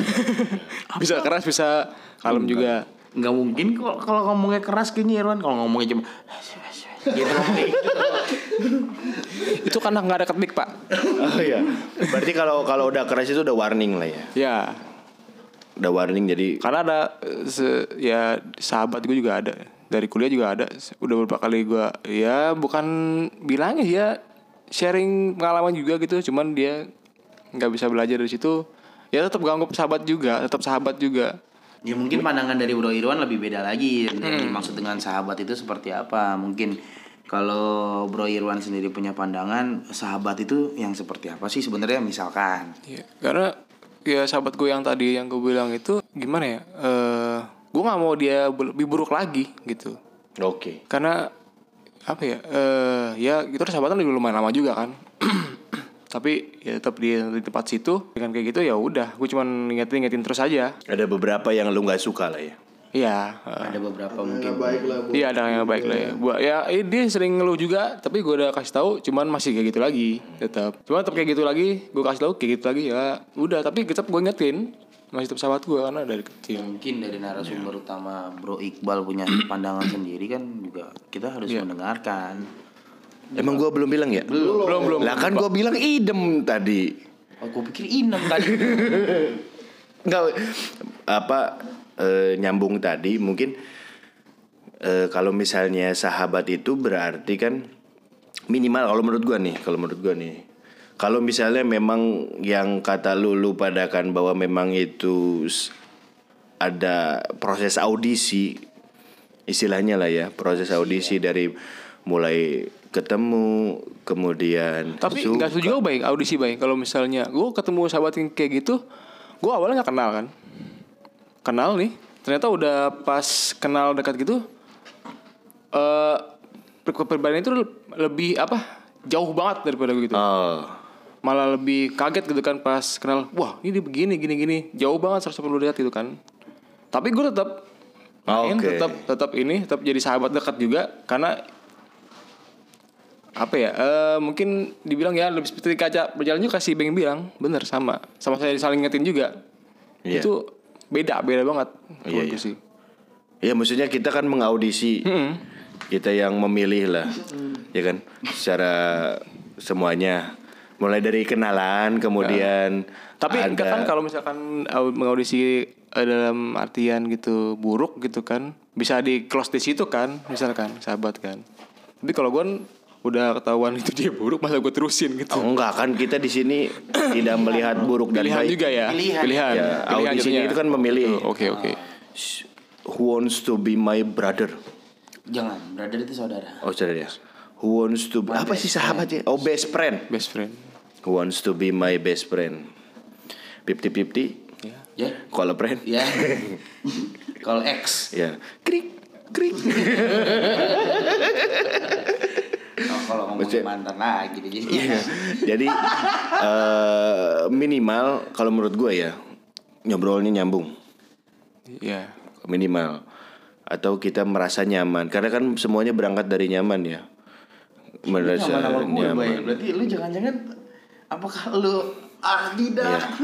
*laughs* bisa keras, bisa kalem juga. Nggak mungkin kok kalau ngomongnya keras gini Irwan. Kalau ngomongnya cuma gitu gitu. *laughs* Itu karena nggak ada ketik, Pak. Oh iya. Berarti kalau kalau udah keras itu udah warning lah ya. Ya, Udah warning jadi karena ada eh, se- ya sahabat gue juga ada dari kuliah juga ada udah beberapa kali gue ya bukan bilangnya ya sharing pengalaman juga gitu cuman dia nggak bisa belajar dari situ ya tetap ganggu sahabat juga tetap sahabat juga Ya mungkin pandangan dari Bro Irwan lebih beda lagi. Yang dimaksud dengan sahabat itu seperti apa? Mungkin kalau Bro Irwan sendiri punya pandangan sahabat itu yang seperti apa sih sebenarnya misalkan? Iya, karena ya sahabat gue yang tadi yang gue bilang itu gimana ya eh gue nggak mau dia lebih buruk lagi gitu oke. karena apa ya eh ya kita sahabatan udah lumayan lama juga kan tapi ya tetap di, di tempat situ. Dengan kayak gitu ya udah gue cuman ingetin ingetin terus aja. Ada beberapa yang lu nggak suka lah ya. iya. Ada beberapa mungkin. Baik lah bu. iya ada yang baik lah ya. Buat ya eh, dia sering ngeluh juga tapi gue udah kasih tahu cuman masih kayak gitu lagi tetap. Cuman tetap kayak gitu lagi gue kasih tahu kayak gitu lagi ya udah. Tapi tetap gue ingetin masih tetap sahabat gue karena dari kecil. Mungkin dari narasumber utama Bro Iqbal punya pandangan sendiri kan juga kita harus mendengarkan. Emang gua belum bilang ya? belum belum Lah kan gua bilang idem tadi. Oh, gue pikir inem tadi. *laughs* Enggak apa eh, nyambung tadi mungkin eh, kalau misalnya sahabat itu berarti kan minimal kalau menurut gua nih, kalau menurut gua nih. Kalau misalnya memang yang kata lu lu padakan bahwa memang itu ada proses audisi istilahnya lah ya, proses audisi dari mulai ketemu kemudian Tapi nggak setuju juga baik audisi baik. Kalau misalnya gue ketemu sahabat yang kayak gitu, gue awalnya nggak kenal kan. Kenal nih, ternyata udah pas kenal dekat gitu, eh uh, perbedaan itu lebih apa? Jauh banget daripada begitu. Oh. Malah lebih kaget gitu kan pas kenal. Wah ini begini gini gini. Jauh banget 180 derajat gitu kan. Tapi gue tetap main, Oke. tetap tetap ini, tetap jadi sahabat dekat juga karena apa ya? Eh mungkin dibilang ya lebih seperti kaca berjalan juga kasih Beng bilang. Bener sama. Sama saya saling ngetin juga. Iya. itu beda beda banget. Iya, menurutku iya. sih. Ya maksudnya kita kan mengaudisi. Kita yang memilih lah. Ya kan? Secara semuanya. Mulai dari kenalan kemudian Tapi ada- kan kalau misalkan au- mengaudisi eh, dalam artian gitu buruk gitu kan bisa di close di situ kan misalkan sahabat kan. Tapi kalau gue udah ketahuan itu dia buruk masa gue terusin gitu. Oh, enggak kan kita di sini tidak melihat buruk dan Pilihan baik. juga ya. Pilihan. Pilihan. Ya, Pilihan audisinya jadinya. itu kan memilih. Oh, Oke oke. Who wants to be my brother? Jangan, brother itu saudara. Oh, saudara ya. Who wants to be, apa sih sahabatnya? Oh, best friend. Best friend. Who wants to be my best friend? 50-50. Ya. Ya. Call a friend. Ya. *laughs* Kalau X. Ya. Krik krik. *laughs* Kalau ngomongin Maksudnya- mantan lagi deh jadi. *laughs* Iya. Jadi eh, minimal kalau menurut gue ya ngobrolnya nyambung Iya. minimal atau kita merasa nyaman karena kan semuanya berangkat dari nyaman ya merasa Nyaman sama gue, nyaman. Bay. Berarti lu jangan-jangan apakah lu Adidas? *laughs*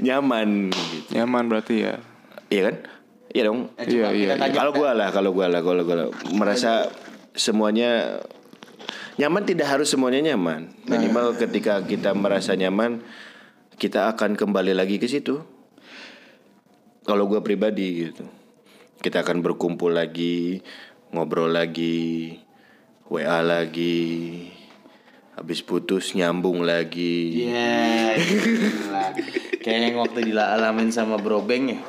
nyaman gitu Nyaman berarti ya. iya kan iya dong. Eh, Iya, iya, tanya kalau gue lah kalau gue lah kalau gue merasa semuanya nyaman tidak harus semuanya nyaman. Minimal ketika kita merasa nyaman kita akan kembali lagi ke situ. Kalau gue pribadi gitu kita akan berkumpul lagi ngobrol lagi wa lagi habis putus nyambung lagi. Iya. gila. Kayak yang waktu dialamin sama Bro Beng ya.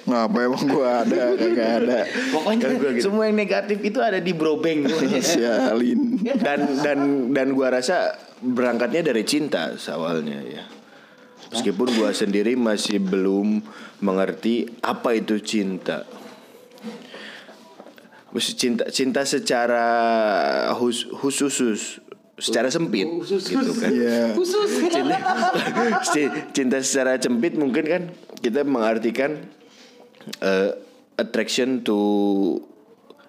Ngapa emang gua ada kagak ada. Pokoknya Kan gua gitu. semua yang negatif itu ada di Bro Beng. *laughs* Sialin. dan dan dan gua rasa berangkatnya dari cinta awalnya ya meskipun gua sendiri masih belum mengerti apa itu cinta Maksud cinta cinta secara hus, khusus secara sempit gitu kan Iya. cinta, ci- *laughs* cinta secara sempit mungkin kan kita mengartikan eh, attraction to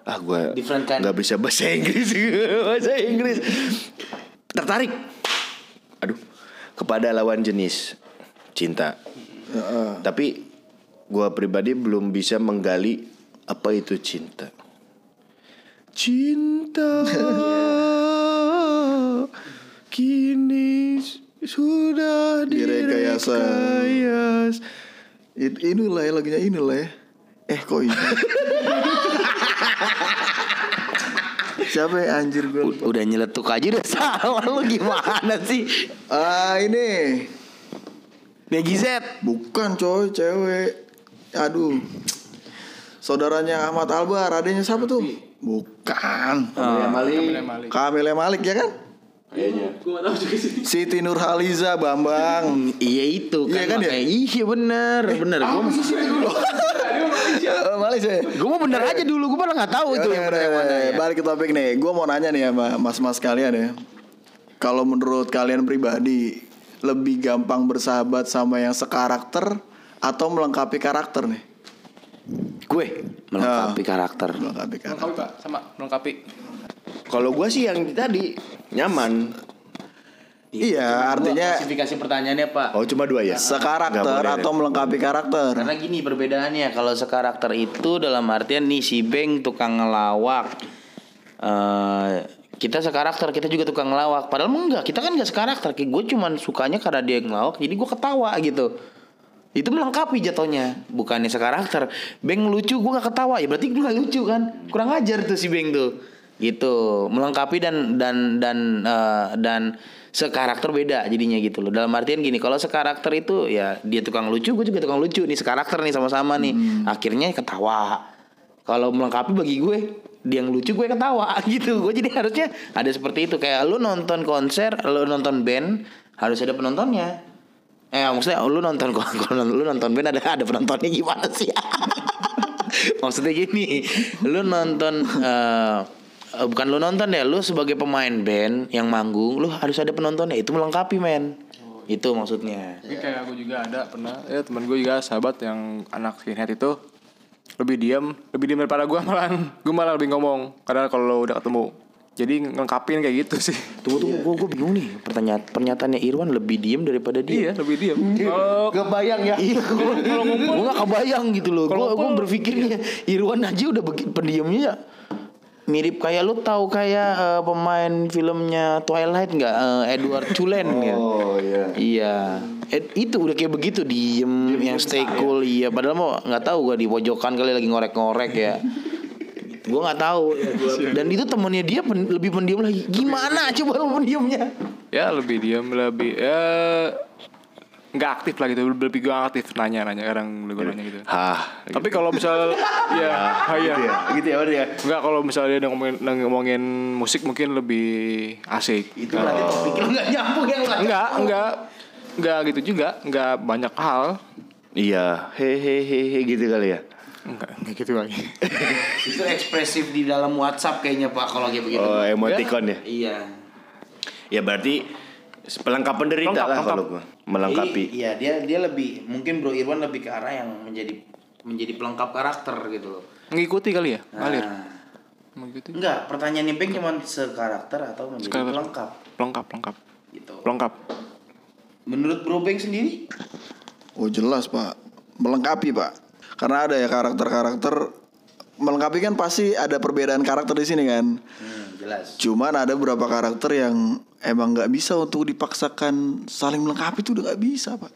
ah gua Different kind. nggak bisa bahasa Inggris. *laughs* Bahasa Inggris. Tertarik. Aduh kepada lawan jenis cinta. Tapi gua pribadi belum bisa menggali apa itu cinta. Cinta *laughs* kini sudah Direkayasa. direkayas It, inilah ya lagunya inilah ya. Eh kok ini? Siapa ya anjir gue lupa. Udah nyeletuk aja udah salah lu gimana sih? Ah ini Maggie Z. bukan coy cewek. Aduh. Saudaranya Ahmad Albar, adanya siapa tuh? Bukan. Malik. Kamil Malik ya kan? Siti Nurhaliza Bambang. Iya itu kan, Iya kan ya? makanya- Iya bener Bener Gue Eh, Malik saya. Gue mau bener aja dulu Gue malah gak tahu itu yang bener yang mana ya. Balik ke topik nih. Gue mau nanya nih sama mas-mas kalian ya. Kalau menurut kalian pribadi lebih gampang bersahabat sama yang sekarakter atau melengkapi karakter nih? Gue Melengkapi karakter Melengkapi karakter. Melengkapi pak sama melengkapi. Kalau gua sih yang tadi nyaman. Iya, artinya Klasifikasi pertanyaannya Pak. Oh cuma dua ya? Sekarakter atau melengkapi karakter. Karena gini perbedaannya Kalau sekarakter itu dalam artian nih si Beng tukang ngelawak eh kita sekarakter kita juga tukang ngelawak. Padahal enggak kita kan enggak sekarakter. Gue cuman sukanya karena dia ngelawak jadi gue ketawa gitu. Itu melengkapi jatuhnya bukannya sekarakter. Beng lucu gue gak ketawa. Ya berarti gue gak lucu kan? Kurang ajar tuh si Beng tuh gitu. Melengkapi dan dan dan eh, dan sekarakter beda jadinya gitu loh. Dalam artian gini kalau sekarakter itu ya dia tukang lucu gue juga tukang lucu nih sekarakter nih sama-sama nih. Akhirnya ketawa. Kalau melengkapi bagi gue dia yang lucu gue ketawa *laughs* gitu. Gue jadi harusnya ada seperti itu. Kayak lu nonton konser lu nonton band harus ada penontonnya. Eh maksudnya lu nonton *laughs* kalau lu nonton band ada ada penontonnya gimana sih? *laughs* Maksudnya gini lu nonton eh, eh, bukan lu nonton ya lu sebagai pemain band yang manggung lu harus ada penontonnya itu melengkapi men itu maksudnya Tapi kayak aku juga ada pernah ya teman gue juga sahabat yang anak skinhead itu lebih diam, lebih diam daripada gue malah gue malah lebih ngomong karena kalau udah ketemu jadi ngelengkapin kayak gitu sih. tunggu tunggu gue gue bingung nih pertanyaan pernyataannya Irwan lebih diem daripada dia Iya lebih diam. Kalau Gak bayang ya. Iya, gue gak kebayang gitu loh. Gue gue berpikirnya Irwan aja udah begini pendiamnya. Mirip kayak lu tahu kayak eh, pemain filmnya Twilight nggak Eh, Edward Cullen ya. Oh iya. Iya. Eh, itu udah kayak begitu diem, yang stay cool iya padahal mau nggak tahu gua di pojokan kali lagi ngorek-ngorek ya. gua nggak tahu dan itu temennya dia pen- lebih pendiam lagi. Gimana coba lu pendiamnya? Ya lebih diam lebih ya nggak aktif lah gitu lebih gue aktif nanya nanya kadang gue nanya gitu Hah. tapi kalau misal *laughs* ya ah, iya Gitu ya. Gitu ya udah ya. Enggak kalau misalnya dia ngomongin, ngomongin musik mungkin lebih asik. Itu nanti topik lu nggak nyambung ya nggak Enggak, enggak. Enggak gitu juga, enggak banyak hal. Iya. Hehehe gitu kali ya. Enggak, enggak gitu lagi. *laughs* itu ekspresif di dalam WhatsApp kayaknya Pak kalau kayak begitu. Oh emoticon ya. Iya. Ya berarti pelengkap penderita Lengkap, lah lengkap. kalau gua. Melengkapi. Jadi, Iya, dia dia lebih mungkin Bro Irwan lebih ke arah yang menjadi menjadi pelengkap karakter gitu loh. Mengikuti kali ya, ngalir. Nah, Mengikuti. enggak, pertanyaan Impeng cuma sekarakter atau menjadi Sekarakter. pelengkap Pelengkap, pelengkap. gitu. Pelengkap. Menurut Bro Beng sendiri? Oh jelas pak, melengkapi pak. Karena ada ya karakter-karakter melengkapi kan pasti ada perbedaan karakter di sini kan. Hmm, jelas. Cuman ada beberapa karakter yang emang nggak bisa untuk dipaksakan saling melengkapi itu udah nggak bisa pak.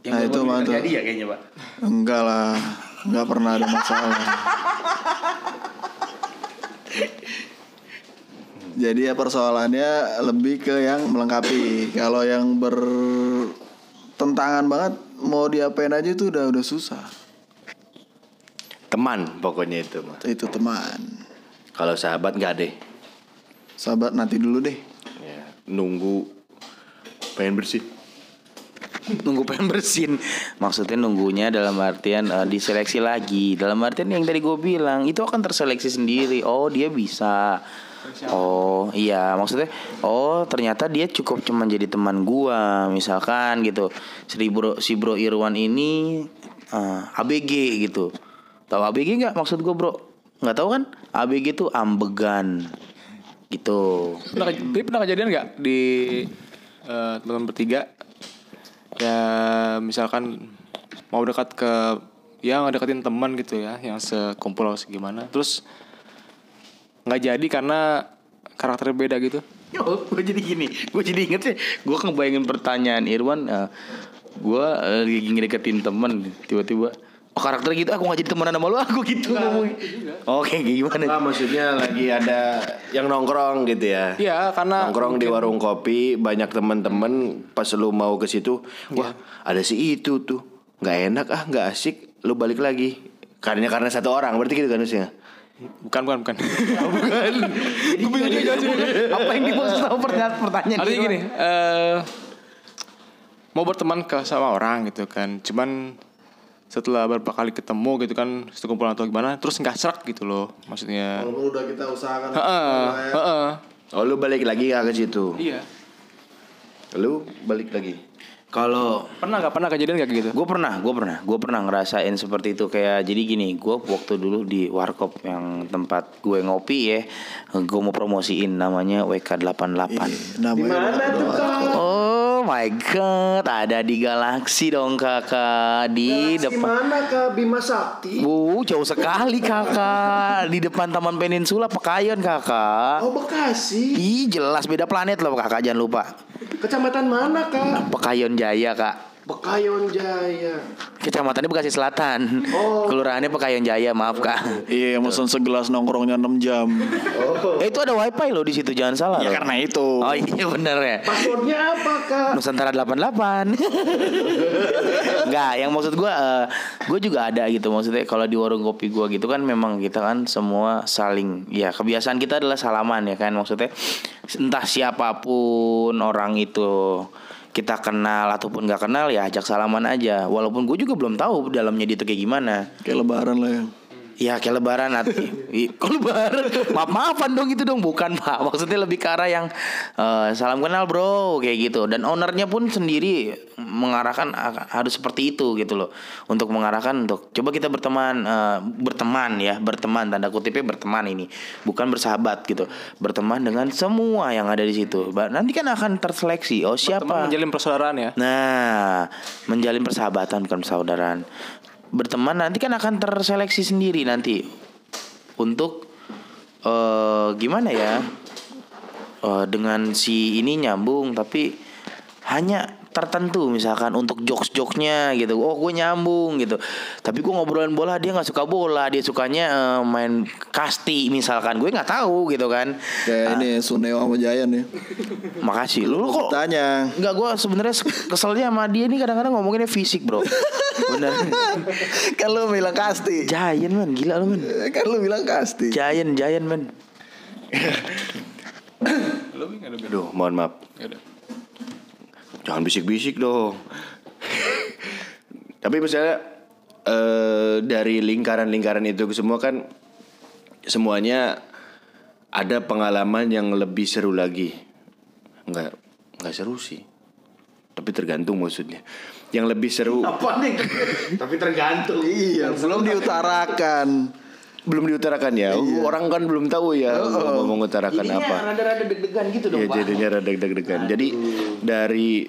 Yang Nah, itu tuh. terjadi ya kayaknya, Pak. Enggak lah, nggak pernah ada masalah. Jadi ya persoalannya lebih ke yang melengkapi. Kalau yang bertentangan banget mau diapain aja itu udah udah susah. Teman pokoknya itu. Itu teman. Kalau sahabat nggak deh. Sahabat nanti dulu deh. Ya, nunggu pengen bersih. Nunggu pengen bersin Maksudnya nunggunya dalam artian eh, diseleksi lagi Dalam artian yang tadi gue bilang Itu akan terseleksi sendiri Oh dia bisa Oh iya maksudnya Oh ternyata dia cukup cuma jadi teman gua Misalkan gitu Si bro, si bro Irwan ini eh, ABG gitu Tahu ABG nggak maksud gue bro? Nggak tahu kan? ABG itu ambegan. Gitu. Pernah, tapi pernah kejadian nggak di eh, teman-teman bertiga? Ya misalkan mau dekat ke ya ngedeketin teman gitu ya yang sekumpul atau segimana. Terus nggak jadi karena karakternya beda gitu. *laughs* Oh, gue jadi gini, gue jadi inget sih, gue ngebayangin pertanyaan Irwan, eh, gue eh, lagi ngedeketin temen, tiba-tiba, oh karakter gitu, aku gak jadi temenan sama lu, *laughs* aku gitu ngomongnya. Oke, kayak gimana? Nah, maksudnya lagi ada yang nongkrong gitu ya. Iya, karena nongkrong di mungkin- warung kopi banyak teman-teman pas lu mau ke situ wah ada si itu tuh nggak enak ah nggak asik lu balik lagi karena karena satu orang berarti gitu kan maksudnya bukan bukan bukan *laughs* bukan. gue bingung juga. Apa yang dimaksud sama pertanyaan pertanyaan artinya gini eh mau berteman ke sama orang gitu kan cuman setelah beberapa kali ketemu gitu kan sekumpulan atau gimana terus nggak serak gitu loh maksudnya Walaupun udah kita usahakan. Heeh, heeh. oh lu balik lagi ya ke situ Iya. lu balik lagi Kalau Pernah nggak pernah kejadian kayak gitu? Gue pernah, gue pernah, gue pernah ngerasain seperti itu kayak jadi gini, gue waktu dulu di warkop yang tempat gue ngopi ya, gue mau promosiin namanya WK88. Namanya tuh Oh my god, ada di galaksi dong kakak di depan. Mana ke Bima Sakti? Uh, jauh sekali kakak di depan Taman Peninsula Pekayon kakak. Oh Bekasi. Ih jelas beda planet loh kakak jangan lupa. Kecamatan mana kak? Pekayon Jaya kak. Bekayon Jaya. Kecamatannya Bekasi Selatan. Kelurahannya Pekayon Jaya maaf kak. Iya, mesen segelas nongkrongnya 6 jam. Eh itu ada wifi loh di situ jangan salah. ya loh. karena itu. Oh iya bener ya. Passwordnya apa kak? Nusantara 88 Enggak *laughs* yang maksud gue Gue juga ada gitu Maksudnya kalau di warung kopi gue gitu kan Memang kita kan semua saling Ya kebiasaan kita adalah salaman ya kan Maksudnya entah siapa pun orang itu kita kenal ataupun nggak kenal ya ajak salaman aja walaupun gue juga belum tahu dalamnya dia tuh kayak gimana Kayak lebaran lah ya. Ya kayak lebaran nanti. *laughs* Kok lebaran? Maaf maafan dong itu dong bukan pak. Maksudnya lebih ke arah yang eh, salam kenal bro kayak gitu. Dan ownernya pun sendiri mengarahkan ah, harus seperti itu gitu loh. Untuk mengarahkan untuk coba kita berteman eh, berteman ya berteman tanda kutipnya berteman ini bukan bersahabat gitu. Berteman dengan semua yang ada di situ. Nanti kan akan terseleksi. Oh siapa? menjalin persaudaraan ya. Nah, menjalin persahabatan bukan persaudaraan. Berteman nanti kan akan terseleksi sendiri nanti untuk eh gimana ya? Eh, dengan si ini nyambung tapi hanya tertentu misalkan untuk jokes-jokesnya gitu. Oh gue nyambung gitu. Tapi gue ngobrolin bola dia nggak suka bola. Dia sukanya eh, main kasti misalkan. Gue nggak tahu gitu kan. Kayak ini Suneo sama Jayan ya. makasih. Lu, lu kok Tanya. Enggak gue sebenarnya keselnya sama dia nih kadang-kadang ngomonginnya fisik bro. Bener. *laughs* Kan lu bilang kasti. Giant man gila lu man Kan lu bilang kasti. Giant Giant man Aduh, mohon maaf. Jangan bisik-bisik dong. Tapi misalnya eh, dari lingkaran-lingkaran itu semua kan semuanya ada pengalaman yang lebih seru lagi. Enggak, enggak seru sih. Tapi tergantung maksudnya. Yang lebih seru Apa nih? Tapi tergantung. Iya, belum diutarakan. Belum diutarakan ya. Orang kan belum tahu ya mau mengutarakan Jadinya apa. rada-rada deg-degan gitu dong, Ya Pak. jadinya rada deg-degan. Jadi dari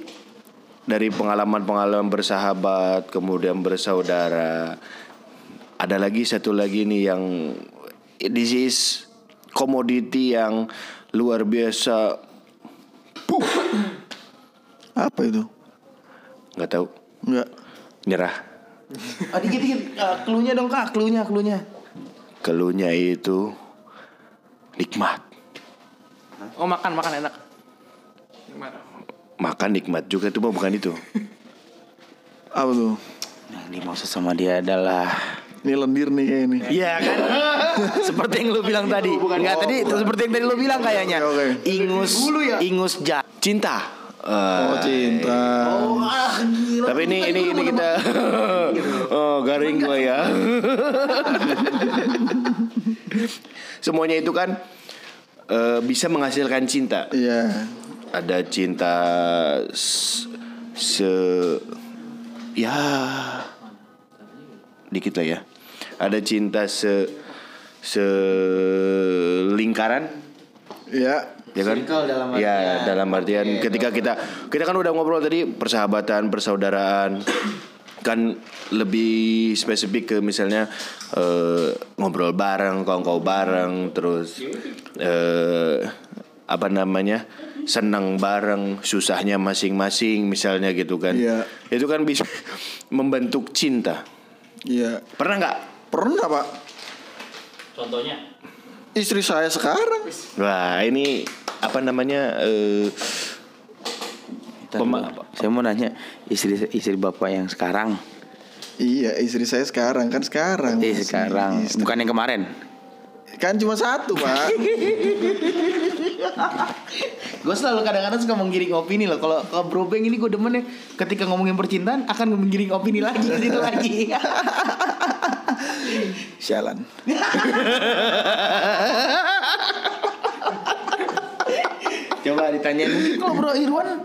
dari pengalaman-pengalaman bersahabat, kemudian bersaudara, ada lagi satu lagi nih yang this is komoditi yang luar biasa. Apa itu? nggak tahu, Enggak. nyerah. Ah, dikit dikit uh, cluenya dong kak cluenya cluenya Keluhnya itu nikmat. Oh makan makan enak. Gimana? Makan nikmat juga tuh bukan itu. Apa tuh? Yang dimaksud sama dia adalah Ini lendir nih kayak ini. Iya kan *laughs* Seperti yang lu bilang tadi Enggak tadi itu Seperti yang tadi lu bilang kayaknya. Ingus Ingus ja Cinta. Oh cinta. Tapi ini ini ini kita *laughs* oh garing gua ya. *laughs* Semuanya itu kan eh, bisa menghasilkan cinta. Iya. Ada cinta se ya dikit lah ya. Ada cinta se se lingkaran Iya. Ya kan? Circle dalam Ya artian. dalam artian ketika kita kita kan udah ngobrol tadi persahabatan, persaudaraan kan lebih spesifik ke misalnya eh, ngobrol bareng, kongkow bareng, terus eh, apa namanya senang bareng, susahnya masing-masing misalnya gitu kan. Iya. Itu kan bisa *laughs* membentuk cinta. Iya. Pernah nggak? Pernah pak? Contohnya Istri saya sekarang. Wah ini apa namanya? eh, pema- Saya mau nanya Istri istri bapak yang sekarang Iya, istri saya sekarang kan sekarang. Eh sekarang istri. Bukan yang kemarin Kan cuma satu pak. *laughs* Gue selalu kadang-kadang suka menggiring opini loh Kalau kalau Bro Beng ini gue demen ya Ketika ngomongin percintaan Akan menggiring opini lagi ke *laughs* situ lagi Sialan. *laughs* Coba ditanyain mungkin *laughs* kalau Bro Irwan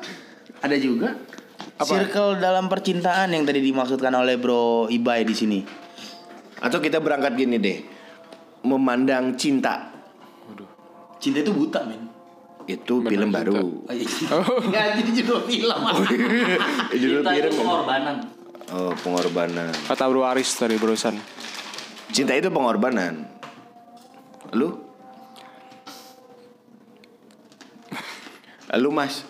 ada juga circle dalam percintaan yang tadi dimaksudkan oleh Bro Ibai di sini. Atau kita berangkat gini deh, memandang cinta Cinta itu buta, men. itu film baru. Oh, iya. *laughs* Nggak, jadi judul film. Judul cinta itu film. pengorbanan. Oh pengorbanan. Kata Bro Aris tadi barusan. Cinta itu pengorbanan. Lu? Lu mas?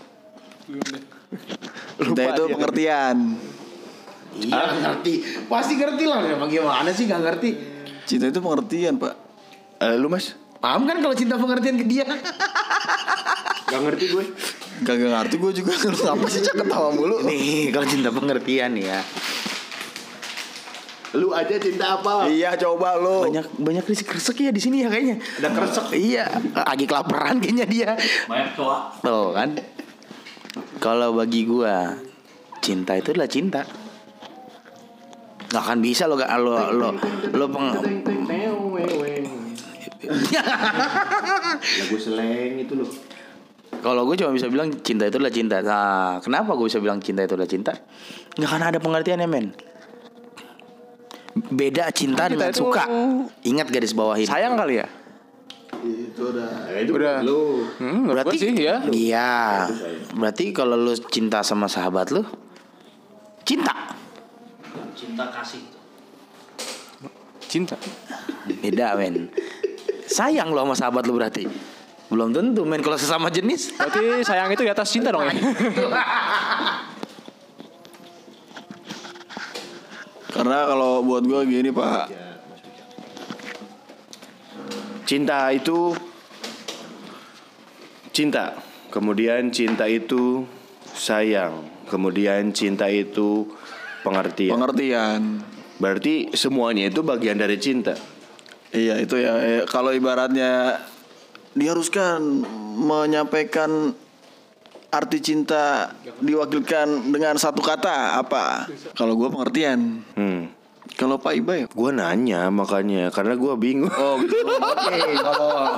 Cinta itu pengertian. Iya, ngerti. Pasti ngerti lah. Emang gimana sih nggak ngerti? Cinta itu pengertian pak. Eh, lu mas? Paham kan kalau cinta pengertian ke dia? Gak ngerti gue. Gak, gak ngerti gue juga *laughs* lu apa sih cak ketawa mulu. Nih, kalau cinta pengertian ya. Lu aja cinta apa? Iya coba lu. Banyak banyak kresek ya di sini ya kayaknya. Ada kresek. Iya, lagi kelaparan kayaknya dia. Banyak cowok. Tuh kan. Kalau bagi gua cinta itu adalah cinta. Gak akan bisa lo gak lo lo lo peng Lagu seleng itu loh. Kalau gue cuma bisa bilang cinta itu adalah cinta. Nah, kenapa gue bisa bilang cinta itu adalah cinta? Nggak akan ada pengertiannya men. Beda cinta dengan itu- suka. Ingat garis bawahin. Sayang kali ya? Itu udah. itu Udah. lu. Hmm, Berarti sih ya. Iya. Berarti kalau lu cinta sama sahabat lu cinta. Cinta kasih. Cinta. Beda men. sayang lo sama sahabat lo berarti. Belum tentu men kalau sesama jenis. Berarti sayang itu di atas cinta dong ya. *laughs* Karena kalau buat gue gini pak, Cinta itu cinta. Kemudian cinta itu sayang. Kemudian cinta itu pengertian. pengertian. Berarti semuanya itu bagian dari cinta. Iya itu ya. Eh, kalau ibaratnya diharuskan menyampaikan arti cinta diwakilkan dengan satu kata apa? Kalau gue pengertian. Hmm. Kalau Pak Iba ya? Gue nanya makanya karena gue bingung. Oh gitu. Oke, kalau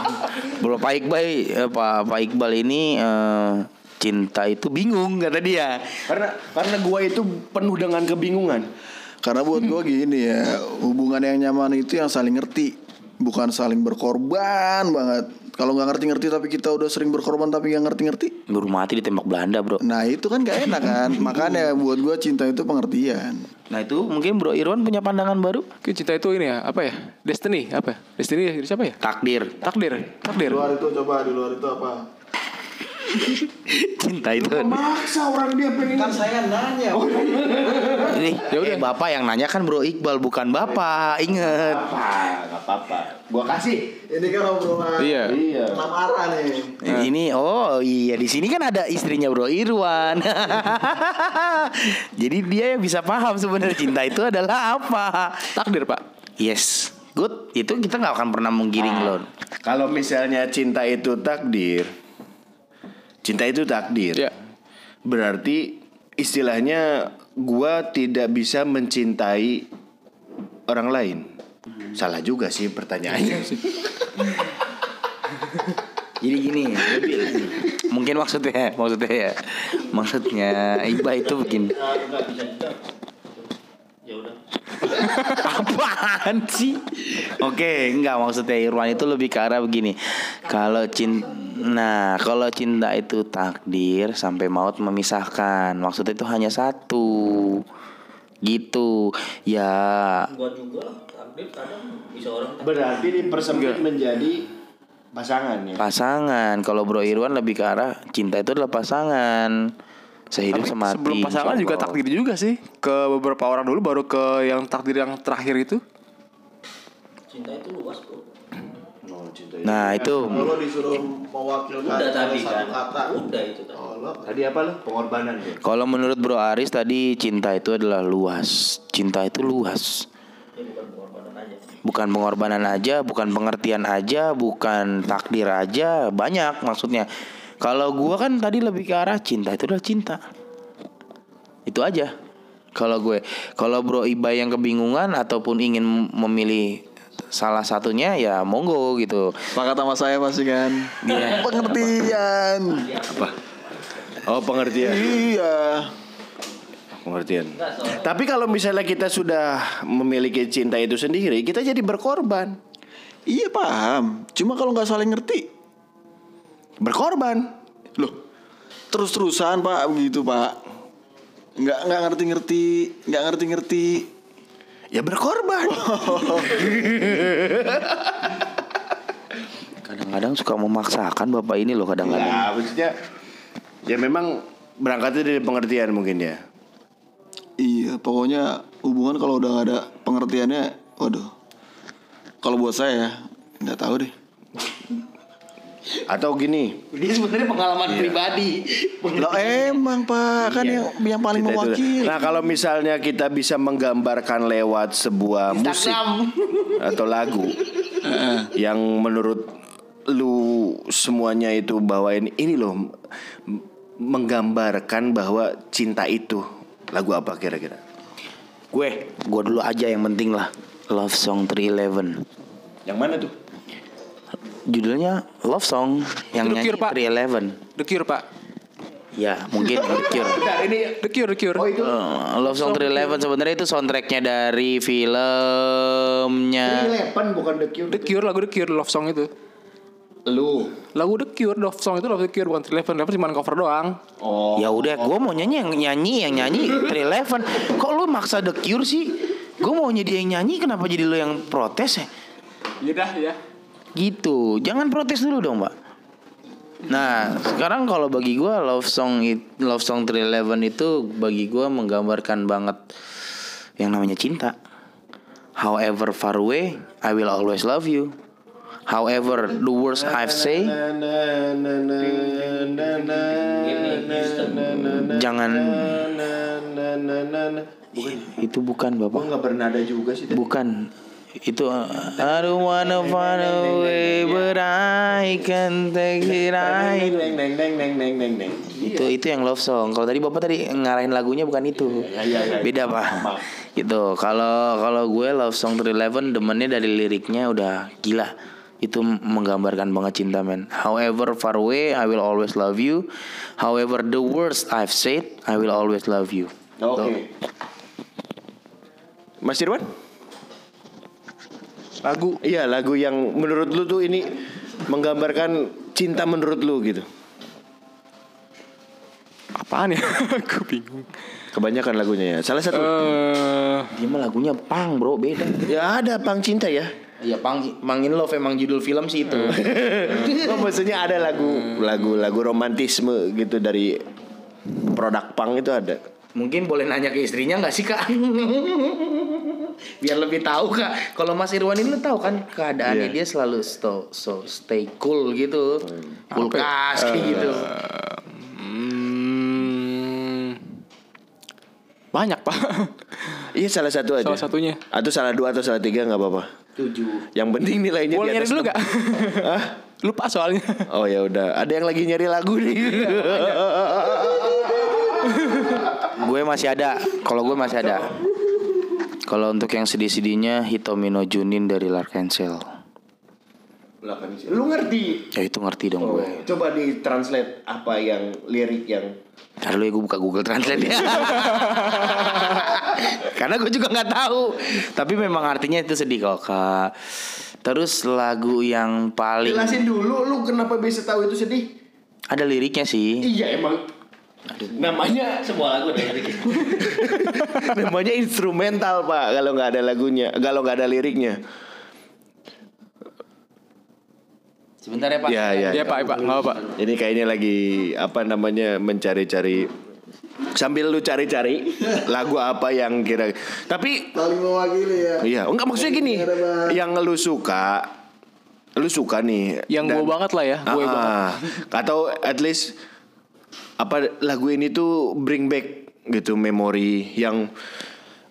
Bro Pak Iqbal eh, Pak Pak Iqbal ini eh, cinta itu bingung kata dia. karena karena gue itu penuh dengan kebingungan. Karena buat gue gini ya, hubungan yang nyaman itu yang saling ngerti, bukan saling berkorban banget. Kalau nggak ngerti-ngerti tapi kita udah sering berkorban tapi nggak ngerti-ngerti, Baru mati ditembak Belanda, Bro. nah itu kan gak enak kan. *laughs* Makanya buat gue cinta itu pengertian. Nah, itu mungkin Bro Irwan punya pandangan baru? Oke, cinta itu ini ya, apa ya? Destiny, apa? ya? Destiny dari siapa ya? Takdir. Takdir, takdir. itu coba di luar itu apa? Cinta itu. Maksa orang dia pengen Kan saya nanya. Ini eh, Bapak yang nanya kan Bro Iqbal bukan Bapak. Ingat. apa? Gak apa-apa. Gue kasih. Ini kan obrolan Iya. Iya. lamaran nih. Ini oh iya di sini kan ada istrinya Bro Irwan. *laughs* Jadi dia yang bisa paham sebenarnya cinta itu adalah apa. Takdir, Pak. Yes, good. Itu kita nggak akan pernah menggiring loh. Kalau misalnya cinta itu takdir, cinta itu takdir. Ya. Berarti istilahnya gua tidak bisa mencintai orang lain. Salah juga sih pertanyaannya. *laughs* Jadi gini, mungkin maksudnya, maksudnya ya, maksudnya Iba itu bikin Ah, nggak bisa juga. Ya udah. apaan sih? Oke, enggak maksudnya Irwan itu lebih ke arah begini. Kalau cinta, nah kalau cinta itu takdir sampai maut memisahkan, maksudnya itu hanya satu, gitu. Ya, Gua juga takdir kadang bisa orang Berarti dipersempit menjadi pasangan ya. pasangan. Kalau Bro Irwan lebih ke arah cinta itu adalah pasangan. Sehidup Tapi semati. sebelum pasangan juga Allah. takdir juga sih. Ke beberapa orang dulu baru ke yang takdir yang terakhir itu. cinta itu luas bro. Nah itu Kalau disuruh mewakilkan Udah tadi satu kan. kata. Udah itu tadi. Tadi apa lo? Pengorbanan ya. Kalau menurut Bro Aris tadi cinta itu adalah luas. Cinta itu luas. Ini bukan pengorbanan aja. Bukan pengorbanan aja, bukan pengertian aja, bukan takdir aja, banyak maksudnya. Kalau gua kan tadi lebih ke arah cinta itu adalah cinta. Itu aja. Kalau gue, kalau Bro Iba yang kebingungan ataupun ingin memilih salah satunya ya monggo gitu. Sepakat sama saya pasti kan. Iya. *laughs* Pengertian. Oh pengertian. Iya. Pengertian. Tapi kalau misalnya kita sudah memiliki cinta itu sendiri, kita jadi berkorban. Iya paham. Cuma kalau nggak saling ngerti, Berkorban. loh terus-terusan pak begitu pak. Nggak nggak ngerti-ngerti, nggak ngerti-ngerti. Ya berkorban. *laughs* Kadang-kadang suka memaksakan bapak ini loh kadang-kadang. Ya, maksudnya ya memang berangkatnya dari pengertian mungkin ya. Iya, pokoknya hubungan kalau udah nggak ada pengertiannya, waduh. Kalau buat saya ya, nggak tahu deh. Atau gini, Dia sebenarnya pengalaman pribadi. Lah emang pak, kan yang yang paling itu- mewakili. Nah kalau misalnya kita bisa menggambarkan lewat sebuah musik atau lagu *laughs* yang menurut lu semuanya itu bahwa ini ini loh menggambarkan bahwa cinta itu lagu apa kira-kira? Gue, gue dulu aja yang penting lah. Love Song 311. Yang mana tuh? Judulnya Love Song yang Itu The nyanyi Cure, Pak. 311. The Cure, Pak. Ya, mungkin The Cure. *laughs* The Cure, The Cure. Oh itu Eh, Love Song 311 sebenarnya itu soundtracknya dari filmnya. Eleven bukan The Cure. The Cure, lagu The Cure, Love Song itu. Lu. Lagu The Cure, Love Song itu Love The Cure bukan Eleven, Eleven cuma cover doang. Oh. Ya udah, gue mau nyanyi yang nyanyi yang nyanyi 311. Kok lu maksa The Cure sih? Gue maunya dia yang nyanyi, kenapa jadi lu yang protes ya? Iya dah, ya. Gitu. Jangan protes dulu dong, Pak. Nah, sekarang kalau bagi gua love song it- love song 311 itu bagi gua menggambarkan banget yang namanya cinta. However far away, I will always love you. However the words I've say, jangan itu bukan Bapak. nggak bernada juga sih. Bukan itu uh, I don't wanna find a way but I can take it neng. Itu itu yang love song. Kalau tadi Bapak tadi ngarahin lagunya bukan itu. Beda, Pak. Gitu. Kalau kalau gue love song 311 demennya dari liriknya udah gila. Itu menggambarkan banget cinta men. However far away I will always love you. However the worst I've said I will always love you. Oke. Mas Irwan? Lagu Iya lagu yang menurut lu tuh ini menggambarkan cinta menurut lu gitu. apaan ya? *laughs* Aku bingung. Kebanyakan lagunya ya. Salah satu. Eh, Dia mah lagunya pang bro beda. ya ada pang cinta ya. Iya pang Mangin Love emang judul film sih itu. oh, maksudnya ada lagu lagu lagu romantisme gitu dari produk pang itu ada. Mungkin boleh nanya ke istrinya nggak sih kak? *laughs* Biar lebih tahu kak. Kalau Mas Irwan ini lu tahu kan keadaannya Iya. dia selalu sto, so stay cool gitu, kulkas kayak gitu. hmm, banyak pak. Iya salah satu aja. Salah satunya. Atau salah dua atau salah tiga nggak apa-apa. Tujuh. Yang penting nilainya Boleh nyari dulu gak? *laughs* Hah? Lupa soalnya. Oh ya udah. Ada yang lagi nyari lagu nih. *laughs* Gue masih ada. Kalau gue masih ada. Kalau untuk yang sedih-sedihnya Hitomi no Junin dari Larkensel. Lu ngerti? Ya itu ngerti dong gue. Coba di translate apa yang lirik yang Ntar dulu ya gue buka Google Translate ya. *laughs* Karena gue juga nggak tahu. Tapi memang artinya itu sedih kok kak. Terus lagu yang paling Jelasin dulu lu kenapa bisa tahu itu sedih? ada liriknya sih. Iya emang namanya Semua lagu ada liriknya. *laughs* namanya instrumental pak kalau nggak ada lagunya kalau nggak ada liriknya Sebentar ya pak. ya ya, Ya pak, pak, nggak pak. ini kayaknya lagi apa namanya mencari-cari sambil lu cari-cari lagu apa yang kira tapi Paling mewakili ya. iya enggak maksudnya gini yang lu suka lu suka nih Yang gue banget lah ya, gue Ah, banget. atau at least apa lagu ini tuh bring back gitu memori yang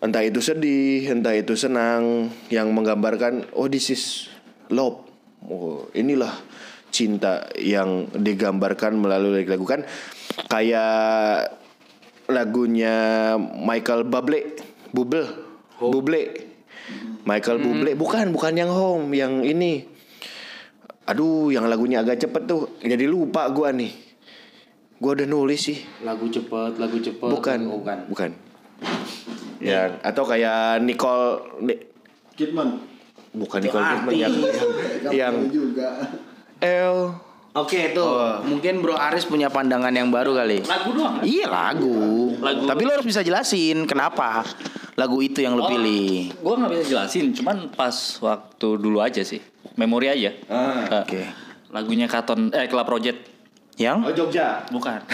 entah itu sedih, entah itu senang, yang menggambarkan oh this is love. Oh, inilah cinta yang digambarkan melalui lagu kan kayak lagunya Michael Bublé, Buble, Bublé. Michael Bublé bukan bukan yang home, yang ini. Aduh, yang lagunya agak cepet tuh. Jadi lupa gua nih. Gua udah nulis sih. Lagu cepet, lagu cepet. Bukan. Oh, bukan. Bukan. Ya, atau kayak Nicole Ni- Kidman. bukan Nicole Kidman yang yang, yang juga. L Oke itu mungkin Bro Aris punya pandangan yang baru kali. Lagu doang. kan? Iya lagu. Lagu. Tapi lo harus bisa jelasin kenapa lagu itu yang lo Oh, pilih. Gue nggak bisa jelasin, cuman pas waktu dulu aja sih, memori aja. Eh, Oke. Lagunya Katon, eh Club Project. Yang? Oh Jogja. Bukan. *laughs*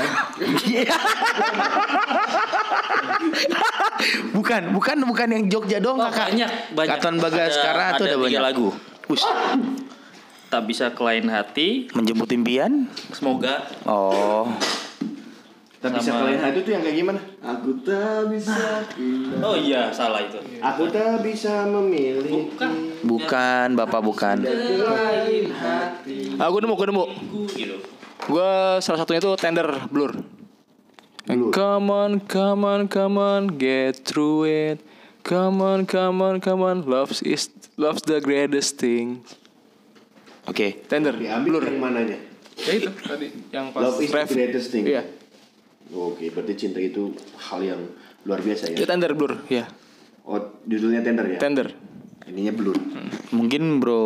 bukan, bukan, bukan yang Jogja dong Oh, kakak. banyak, banyak. Katon Bagaskara itu ada, banyak. lagu. Us. Tak bisa kelain hati, Menjemput impian. semoga Oh. Tapi bisa kalian itu tuh yang kayak gimana? Aku tak bisa pindah. Oh iya, salah itu. Aku tak bisa memilih. Bukan. Bukan, Bapak bukan. Gue nemu, gue nemu. gitu. Gue salah satunya tuh Tender Blur. Come on, come on, come on, get through it. Come on, come on, come on, love's is love's the greatest thing. Oke. Tender Diambil Blur. yang mananya? Ya itu tadi yang pas Love is the ref. greatest thing. Iya. Oke, berarti cinta itu hal yang luar biasa Ya ya. Tender Blur, ya. Oh, judulnya tender ya? Tender. Ininya blur. Mungkin Bro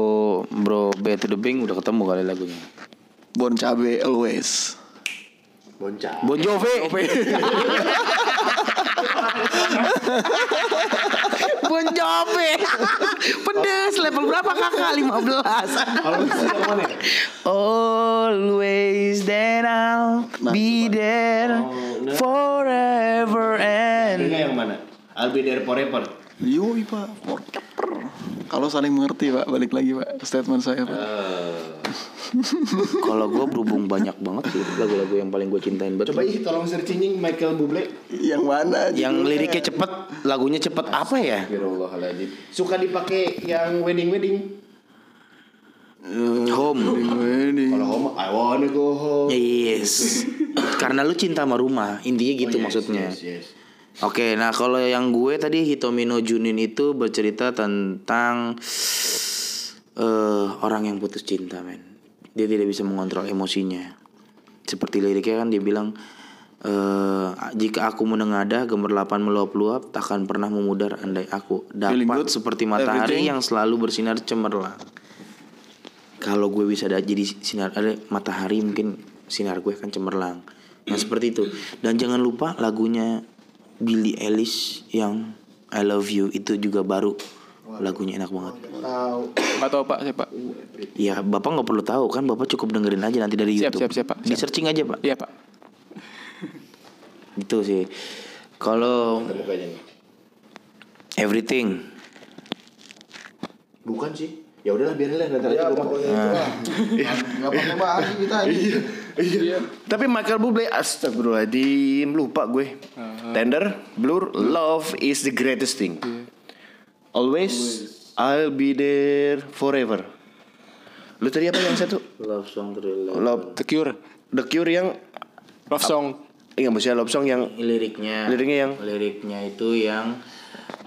Bro B to the Bing udah ketemu kali lagunya. Bon Cabe always. Bon Jovi. bon Jovi. gue. *laughs* Pedes level berapa kakak? 15. Always then I'll be there forever and yang mana? I'll be there forever. Yoi pak Kalau saling mengerti pak Balik lagi pak Statement saya pak Kalau gue berhubung banyak banget sih lagu-lagu yang paling gue cintain betul. Coba ih tolong searching Michael Bublé. Yang mana Yang liriknya cepet, lagunya cepet apa ya? Suka dipakai yang wedding wedding. Home. Ini Kalau home, I wanna go home. Yes. Karena lu cinta sama rumah, intinya gitu maksudnya. Yes, yes. Oke, nah kalau yang gue tadi Hitomino Junin itu bercerita tentang eh orang yang putus cinta, men. Dia tidak bisa mengontrol emosinya. Seperti liriknya kan dia bilang eh jika aku menengadah gemerlapan meluap-luap takkan pernah memudar andai aku dapat seperti matahari Everything? yang selalu bersinar cemerlang. Kalau gue bisa ada jadi sinar ada matahari mungkin sinar gue kan cemerlang. Nah seperti itu. Dan jangan lupa lagunya Billie Eilish yang I Love You itu juga baru lagunya enak banget. Nggak tahu pak siapa. Ya bapak nggak perlu tahu kan bapak cukup dengerin aja nanti dari Siap, YouTube. siap, siap, Pak. Di searching aja pak. Iya pak. Itu sih. Kalau Everything. Bukan sih. Ya udahlah biarin lah nanti aja lupa. Gak pakai bahasa kita ini. Iya. Tapi Michael Bublé astagfirullahaladzim lupa gue. Tender, Blur, Love is the greatest thing. Always, I'll be there forever. Lu tadi apa yang satu? Love song thriller. Love The Cure. The Cure yang Love song. Iya maksudnya love song yang Liriknya. Liriknya yang? Liriknya itu yang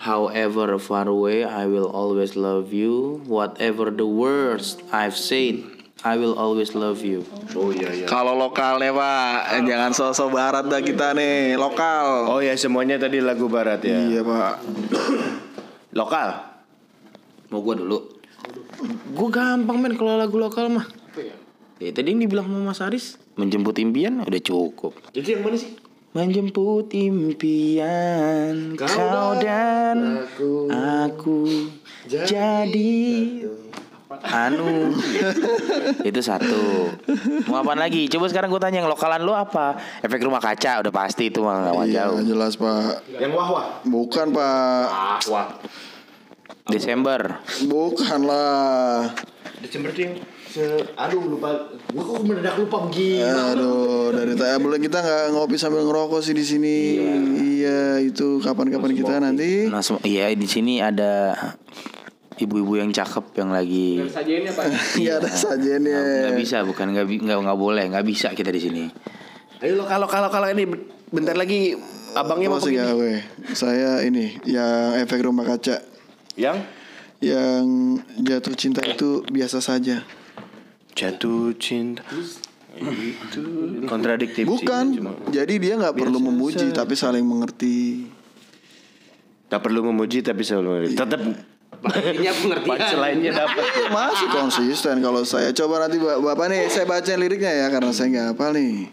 However far away, I will always love you. Whatever the worst I've said, I will always love you. Oh iya iya. Kalau lokalnya pak Jangan sosok barat dah kita nih Lokal Oh ya semuanya tadi lagu barat ya. Iya pak *coughs* Lokal. Mau gua dulu. Gua gampang men kalau lagu lokal mah. Ya, tadi yang dibilang sama Mas Aris menjemput impian udah cukup. Itu yang mana sih? Menjemput impian kau, dan aku, jadi, anu. Itu satu. Mau apa lagi? Coba sekarang gue tanya yang lokalan lu apa? Efek rumah kaca udah pasti itu mah nggak Iya jauh. jelas pak. Yang wah wah. Bukan pak. Desember. Bukan lah. Desember tuh yang se aduh lupa. Gua kok mendadak lupa begini. Aduh, dari tadi boleh kita nggak ngopi sambil ngerokok sih di sini. Iya, itu kapan-kapan kita nanti. nah iya di sini ada ibu-ibu yang cakep yang lagi Sajiannya pak. Iya ada sajennya. nggak bisa bukan nggak nggak nggak boleh nggak bisa kita di sini Ayo lokal lokal lokal ini bentar lagi abangnya mau pergi. nggak gue? Saya ini yang efek rumah kaca Yang yang jatuh cinta itu biasa saja. jatuh cinta itu kontradiktif sih, Bukan. cuma Jadi dia nggak perlu memuji tapi saling mengerti. tak perlu memuji tapi selalu tetap Intinya pengertian. selainnya dapat. Masih konsisten kalau saya. Coba nanti Bap- bapak nih saya baca liriknya ya karena saya nggak hafal nih.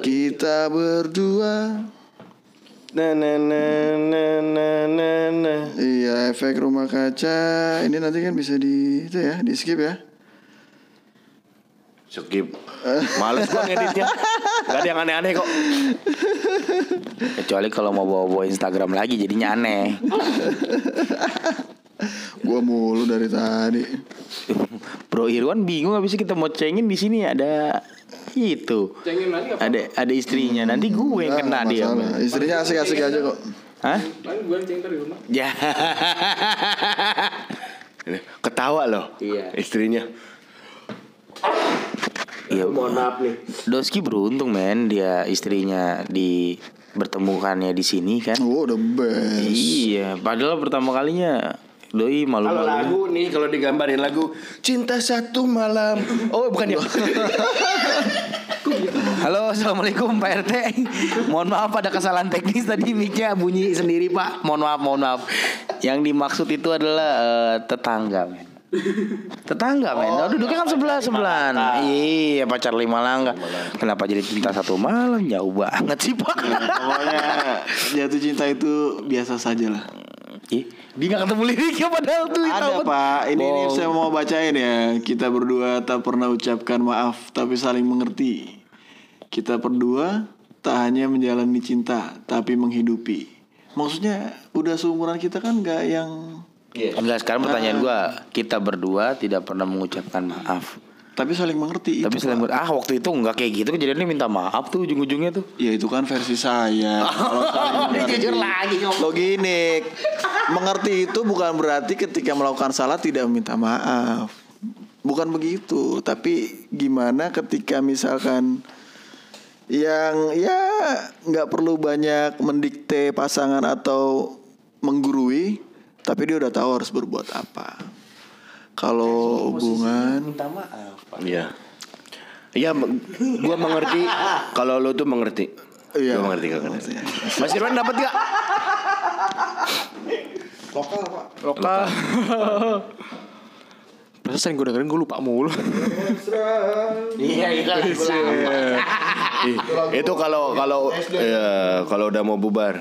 Kita berdua. Na na na na na na na. Iya efek rumah kaca. Ini nanti kan bisa di itu ya di skip ya. Skip. Males gua ngeditnya *laughs* gak ada yang aneh-aneh kok kecuali kalau mau bawa-bawa Instagram lagi jadinya aneh Gua mulu dari tadi Bro Irwan bingung habis kita mau cengin di sini ada itu Cengin lagi apa? ada ada istrinya nanti gue yang kena dia. Istrinya asik-asik aja kok Hah? Paling gue cengin di rumah. Ya. ketawa loh Iya. istrinya Iya. Mohon maaf nih. Doski beruntung men dia istrinya di bertemukannya di sini kan. Oh the best Iya, padahal pertama kalinya doi kalau malu-malu. lagu nih kalau digambarin lagu cinta satu malam oh bukan ya *laughs* Halo, assalamualaikum Pak RT. mohon maaf ada kesalahan teknis tadi mic-nya bunyi sendiri Pak. Mohon maaf, mohon maaf. Yang dimaksud itu adalah eh, tetangga men. Tetangga men. Oh, duduknya kan sebelah sebelahan. Iya, pacar lima langkah. Kenapa jadi cinta satu malam? Jauh banget sih Pak. Pokoknya jatuh cinta itu biasa saja lah Ih, dia nggak ketemu liriknya padahal tuh. Ada pak, ini, ini saya mau bacain ya. Kita berdua tak pernah ucapkan maaf, tapi saling mengerti. Kita berdua tak hanya menjalani cinta, tapi menghidupi. Maksudnya udah seumuran kita kan nggak yang, Enggak, sekarang pertanyaan gua, kita berdua tidak pernah mengucapkan maaf. tapi saling mengerti. Tapi itu, Pak. ber- ah waktu itu enggak kayak gitu kejadiannya minta maaf tuh ujung-ujungnya tuh. Ya itu kan versi saya. Kalau saling *laughs* jujur lagi Lo gini, mengerti itu bukan berarti ketika melakukan salah tidak meminta maaf. Bukan begitu, tapi gimana ketika misalkan yang ya nggak perlu banyak mendikte pasangan atau menggurui, tapi dia udah tahu harus berbuat apa. Kalau hubungan Minta maaf. Iya. Iya, gua mengerti kalau lu tuh mengerti. Iya. Gua mengerti kalau mengerti. Mas Irwan dapat gak? lokal pak. Lokal. Perasaan gue dengerin gue lupa mulu. Iya, itu lah. Ih, itu kalau kalau ya, kalau udah mau bubar.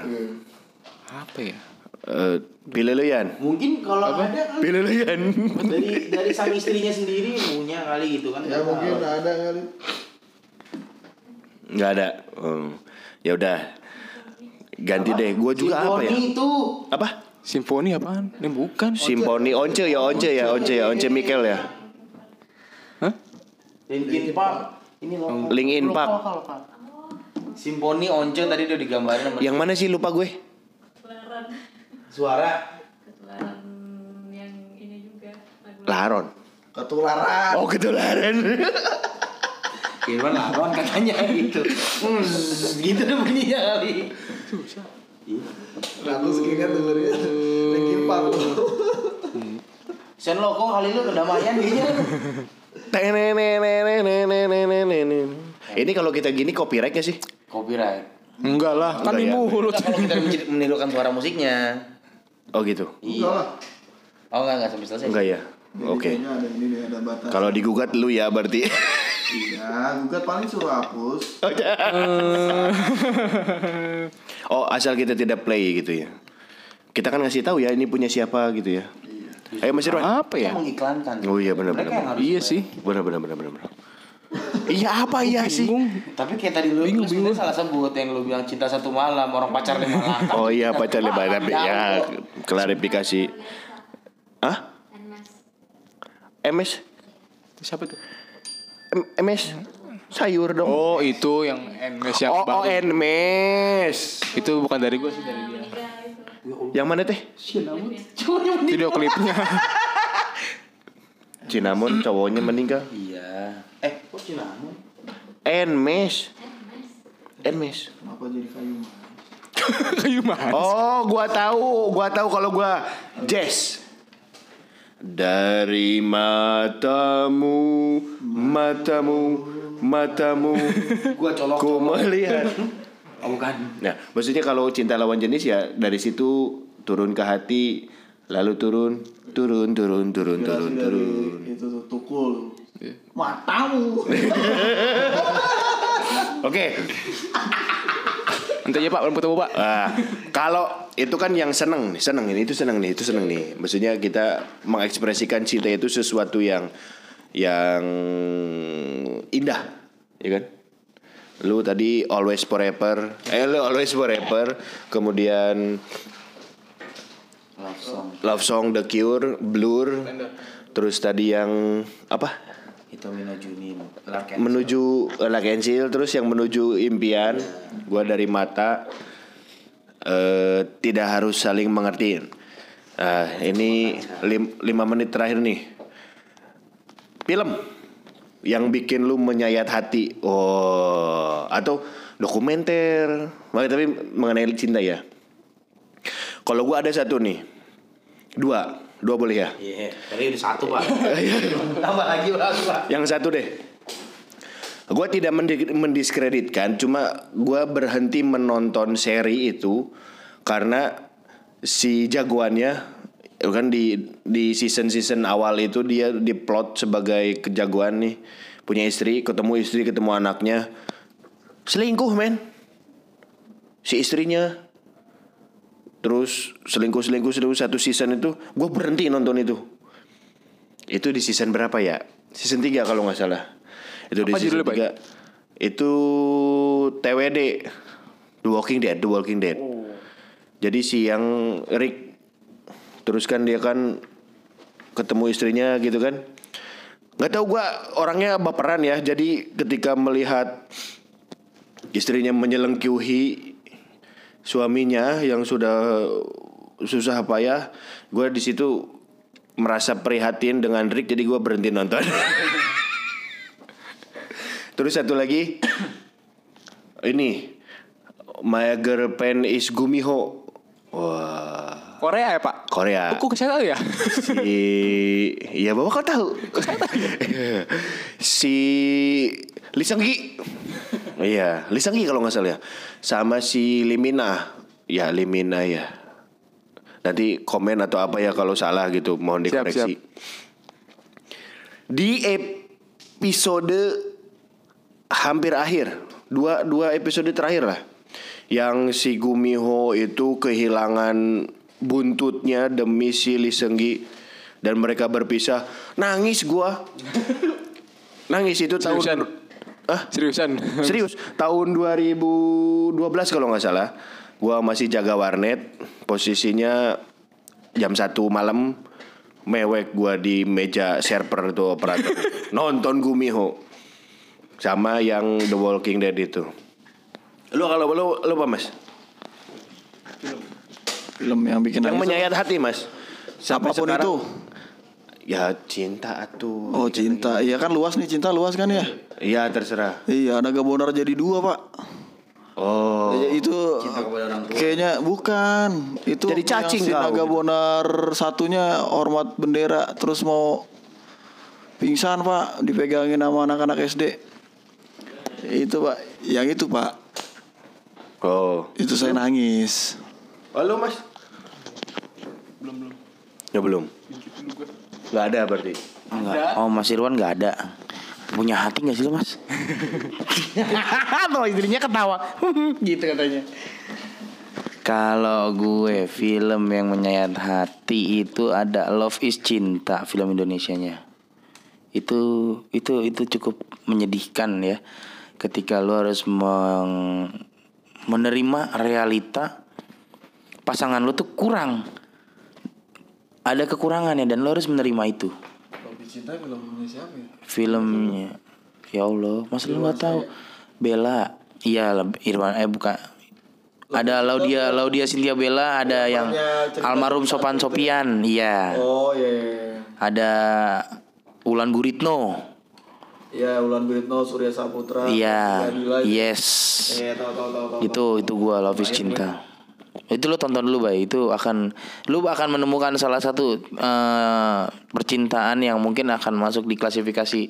Apa ya? Eh, Yan. Mungkin kalau ada kan Pilih lu Yan. dari dari sang *laughs* istrinya sendiri punya kali gitu kan. Ya mungkin ada kali. Nggak ada. Hmm. Ya udah. Ganti deh. Gua juga apa ya? Simfoni itu Apa? Simfoni apaan? Ini bukan. Simponi Once ya Once ya Once ya Once Mikel ya. Hah? Linkin Park. Ini lokal. Linkin Park. lokal, lokal. Simfoni Once tadi udah digambarin sama Yang mana sih lupa gue? Suara. ketularan yang ini juga lagu Laron. Ketularan. Oh ketularan. *laughs* Irwan lawan katanya gitu. Hmm, gitu deh bunyinya kali. Ratus keinget dengerin Linkin Park. Sen lo kok kali lu kedamaian dia. *laughs* Ini kalau kita gini copyright gak sih? Copyright. Enggak lah, kan Enggak ini ya? mulut. Kalau kita menirukan suara musiknya. Oh gitu. Iya. Oh enggak enggak sampai selesai. Enggak ya? Oke. Kayaknya ada ini deh, ada batas. Kalau digugat lu ya berarti. Iya, gugat paling suruh hapus. *laughs* oh asal kita tidak play gitu ya. Kita kan ngasih tahu ya ini punya siapa gitu ya. Ayo Mas Irwan. Apa ya? Kita mengiklankan. Oh iya benar benar. Iya sih. Benar benar benar benar. benar. Iya apa iya sih? Tapi kayak tadi lu, lu sebenarnya salah sebut yang lu bilang cinta satu malam orang pacar lima *laughs* langkah. Oh iya pacar lebaran Jauh. *laughs* ya klarifikasi. Ah? MS? Siapa tuh? M- MS? Sayur dong. Oh, itu yang NMS yang Oh, oh. NMS. Itu bukan dari gue sih dari dia. Yang mana teh? Video klipnya. *laughs* Cinnamon cowoknya meninggal. Iya. Eh, kok Cinnamon? Enmes. Enmes. Kenapa jadi kayu? *laughs* Kayu mas. Oh, gua tahu, gua tahu kalau gua Jess. Dari matamu, matamu, matamu, *laughs* Gua colok. ku melihat. *laughs* Oh, bukan. Nah, maksudnya kalau cinta lawan jenis ya dari situ turun ke hati, lalu turun, turun, turun, turun, turun, turun. itu tuh Matamu. *laughs* Oke, Nanti aja pak, belum ketemu pak. Ah, kalau itu kan yang seneng nih, seneng ini itu seneng nih, itu seneng nih. Maksudnya kita mengekspresikan cinta itu sesuatu yang yang indah, ya kan? Lu tadi always forever, eh lu always forever, kemudian Love song. love song The Cure, Blur, terus tadi yang apa? Menuju Chill, terus yang menuju impian gua dari mata eh tidak harus saling mengerti Nah, ini lim- lima menit terakhir nih. Film yang bikin lu menyayat hati. Oh atau dokumenter. Makanya tapi mengenai cinta ya. Kalau gua ada satu nih. Dua dua boleh ya Iya, tadi udah satu pak. Tambah lagi pak. Pak. yang satu deh. Gue tidak mendi- mendiskreditkan, cuma gue berhenti menonton seri itu karena si jagoannya ya kan di di season season awal itu dia diplot sebagai kejagoan nih punya istri ketemu istri ketemu anaknya selingkuh men si istrinya terus selingkuh selingkuh selingkuh satu season itu gue berhenti nonton itu. Itu di season berapa ya? Season 3 kalau nggak salah. Itu di Apa season judulnya, Pak? 3 itu TWD The Walking Dead The Walking Dead. Jadi si yang Rick terus kan dia kan ketemu istrinya gitu kan. Nggak tahu gua orangnya baperan ya. Jadi ketika melihat istrinya menyelengkuhi suaminya yang sudah susah payah gue di situ merasa prihatin dengan Rick jadi gue berhenti nonton. *laughs* Terus satu lagi *coughs* ini My Girlfriend is Gumiho. Wah. Korea ya pak? Korea. Saya tahu ya? si ya bapak kau tahu? *laughs* Si Lee Seung Gi iya Lee Seung Gi kalau nggak salah ya. Sama si Limina. Ya Limina ya. Nanti komen atau apa ya kalau salah gitu mohon Siap, dikoreksi. di episode hampir akhir dua dua episode terakhir lah yang si Gumiho itu kehilangan buntutnya demi si Lee Seung Gi dan mereka berpisah. Nangis gua. *laughs* Nangis itu tahun Seriusan? Ah Seriusan? *laughs* serius. Tahun 2012 kalau nggak salah gua masih jaga warnet. Posisinya jam satu malam mewek gua di meja server itu operator. *laughs* Nonton Gumiho. Sama yang The Walking Dead itu. Lu kalau lu lu apa mas? Film yang bikin yang menyayat hati mas. Sampai Apa pun sekarang- itu. Ya cinta atuh Oh cinta, iya kan luas nih cinta luas kan ya? iya terserah Iya, Naga Bonar jadi dua pak. oh Ya, itu kayaknya bukan. Itu Jadi yang cacing si kau, Naga gitu. Bonar satunya hormat bendera terus mau pingsan pak, dipegangin sama anak-anak SD. Itu pak, yang itu pak, oh itu saya nangis. Lu mas? Belum belum. Ya belum. Gak ada berarti. Enggak. Oh Mas Irwan nggak ada. Punya hati nggak sih lo Mas? *laughs* Atau istrinya ketawa. *laughs* gitu katanya. Kalau gue film yang menyayat hati itu ada Love is Cinta film Indonesianya. Itu itu itu cukup menyedihkan ya. Ketika lo harus meng- menerima realita pasangan lo tuh kurang. Ada kekurangannya dan lo harus menerima itu. Filmnya Ya Allah, masa lu nggak tahu? Bella, iya Irwan eh bukan. Ada Laudia Laudia Cynthia Bella, ada yang almarhum Sopan Sopian, iya. Oh iya, Ada Ulan Guritno, ya Ulan Guritno, Surya Saputra, iya, yes. Iya tahu tahu tahu. Itu itu gua Love is Cinta. Itu lo tonton dulu, Bay. Itu akan lu akan menemukan salah satu eh, percintaan yang mungkin akan masuk di klasifikasi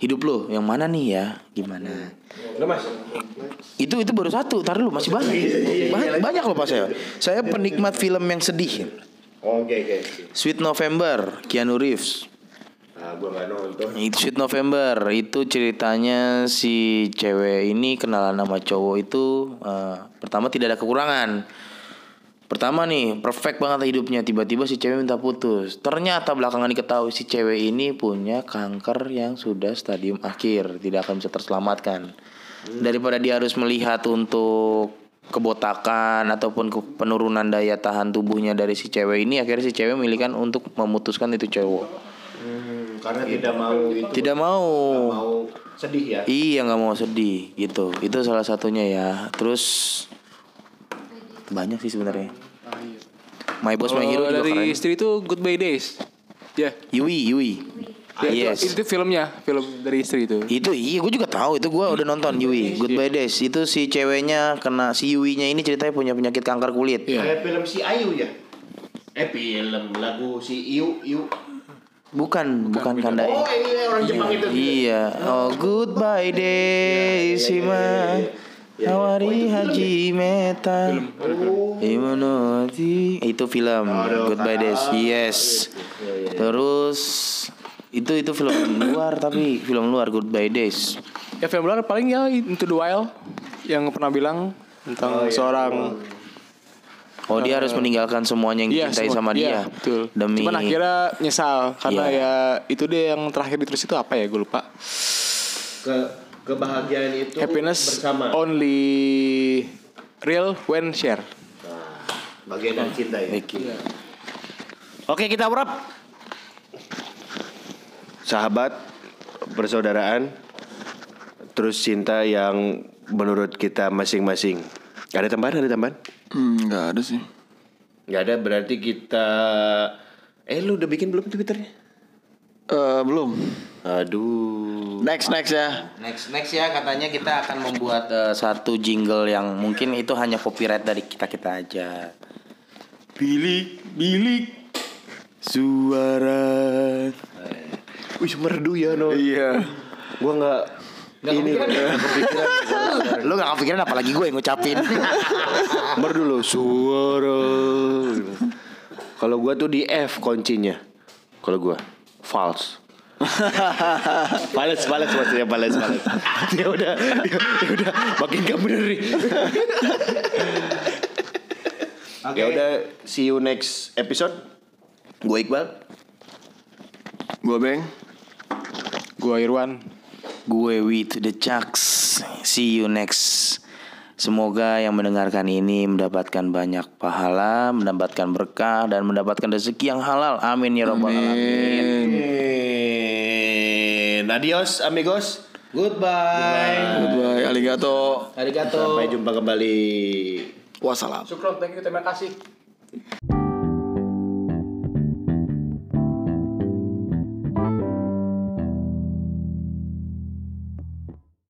hidup lo. Yang mana nih ya? Gimana? Mas? Itu itu baru satu, tar lu masih banyak. banyak, banyak loh pas saya. Saya penikmat film yang sedih. Oke oke. Sweet November, Keanu Reeves. Nah, gua nonton. Itu Sweet November itu ceritanya si cewek ini kenalan sama cowok itu eh, pertama tidak ada kekurangan. Pertama nih perfect banget hidupnya tiba-tiba si cewek minta putus. Ternyata belakangan diketahui si cewek ini punya kanker yang sudah stadium akhir, tidak akan bisa terselamatkan. Daripada dia harus melihat untuk kebotakan ataupun ke- penurunan daya tahan tubuhnya dari si cewek ini akhirnya si cewek memilihkan untuk memutuskan itu cowok. Karena tidak mau itu. Tidak mau. Mau sedih ya. Iya nggak mau sedih gitu. Itu salah satunya ya. Terus banyak sih sebenarnya. My Boss My Hero juga dari keren. istri itu Goodbye Days. Ya. Yui Yui. Ya, yes. Itu, itu filmnya, film dari istri itu. Itu iya gue juga tahu itu gue udah nonton Yui Goodbye Days itu si ceweknya kena si Yui-nya ini ceritanya punya penyakit kanker kulit. Iya. Kayak film si Ayu ya. Eh film lagu si Iu Iu. Bukan bukan kanda Oh ini orang Jepang itu. Iya. Oh Goodbye Days Shima. Hawari Haji Meta. Imunoti. Itu film Goodbye Days. Yes. Terus itu itu film luar tapi film luar Goodbye Days. Ya film luar paling ya Into the Wild yang pernah bilang tentang seorang Oh dia harus meninggalkan semuanya yang Iya, dicintai semua- sama iya, dia. betul. Demi Cuman akhirnya nyesal karena Iya. ya itu deh yang terakhir ditulis itu apa ya gue lupa. Ke kebahagiaan itu Happiness bersama. only real when share. Bagian dari cinta ya. Iya. Oke kita wrap. Sahabat, persaudaraan, terus cinta yang menurut kita masing-masing. Ada tambahan? Ada tambahan? Hmm, nggak ada sih. Nggak ada berarti kita. Eh lu udah bikin belum twitternya? Eh belum. Aduh. Next next ya. Next next ya katanya kita akan membuat eh, satu jingle yang mungkin itu hanya copyright dari kita kita aja. Bilik, bilik, suara. Wih merdu ya no. Iya. Gua nggak. ini nggak kepikiran. *laughs* Lu gak kepikiran apalagi gue yang ngucapin. *laughs* merdu lo suara. Kalau gua tuh di F kuncinya. Kalau gua false. *laughs* Fales, fales maksudnya fales, fales. *laughs* ya udah, ya, ya udah, makin gak bener nih. *laughs* Ya udah, see you next episode. Gue Iqbal. Gua Beng. Gue Irwan. gue with the Chucks. See you next. Semoga yang mendengarkan ini mendapatkan banyak pahala, mendapatkan berkah dan mendapatkan rezeki yang halal. Amin ya robbal alamin. Adios amigos. Goodbye. Goodbye. Arigato. Sampai jumpa kembali. Wassalam. Syukron, thank you, terima kasih.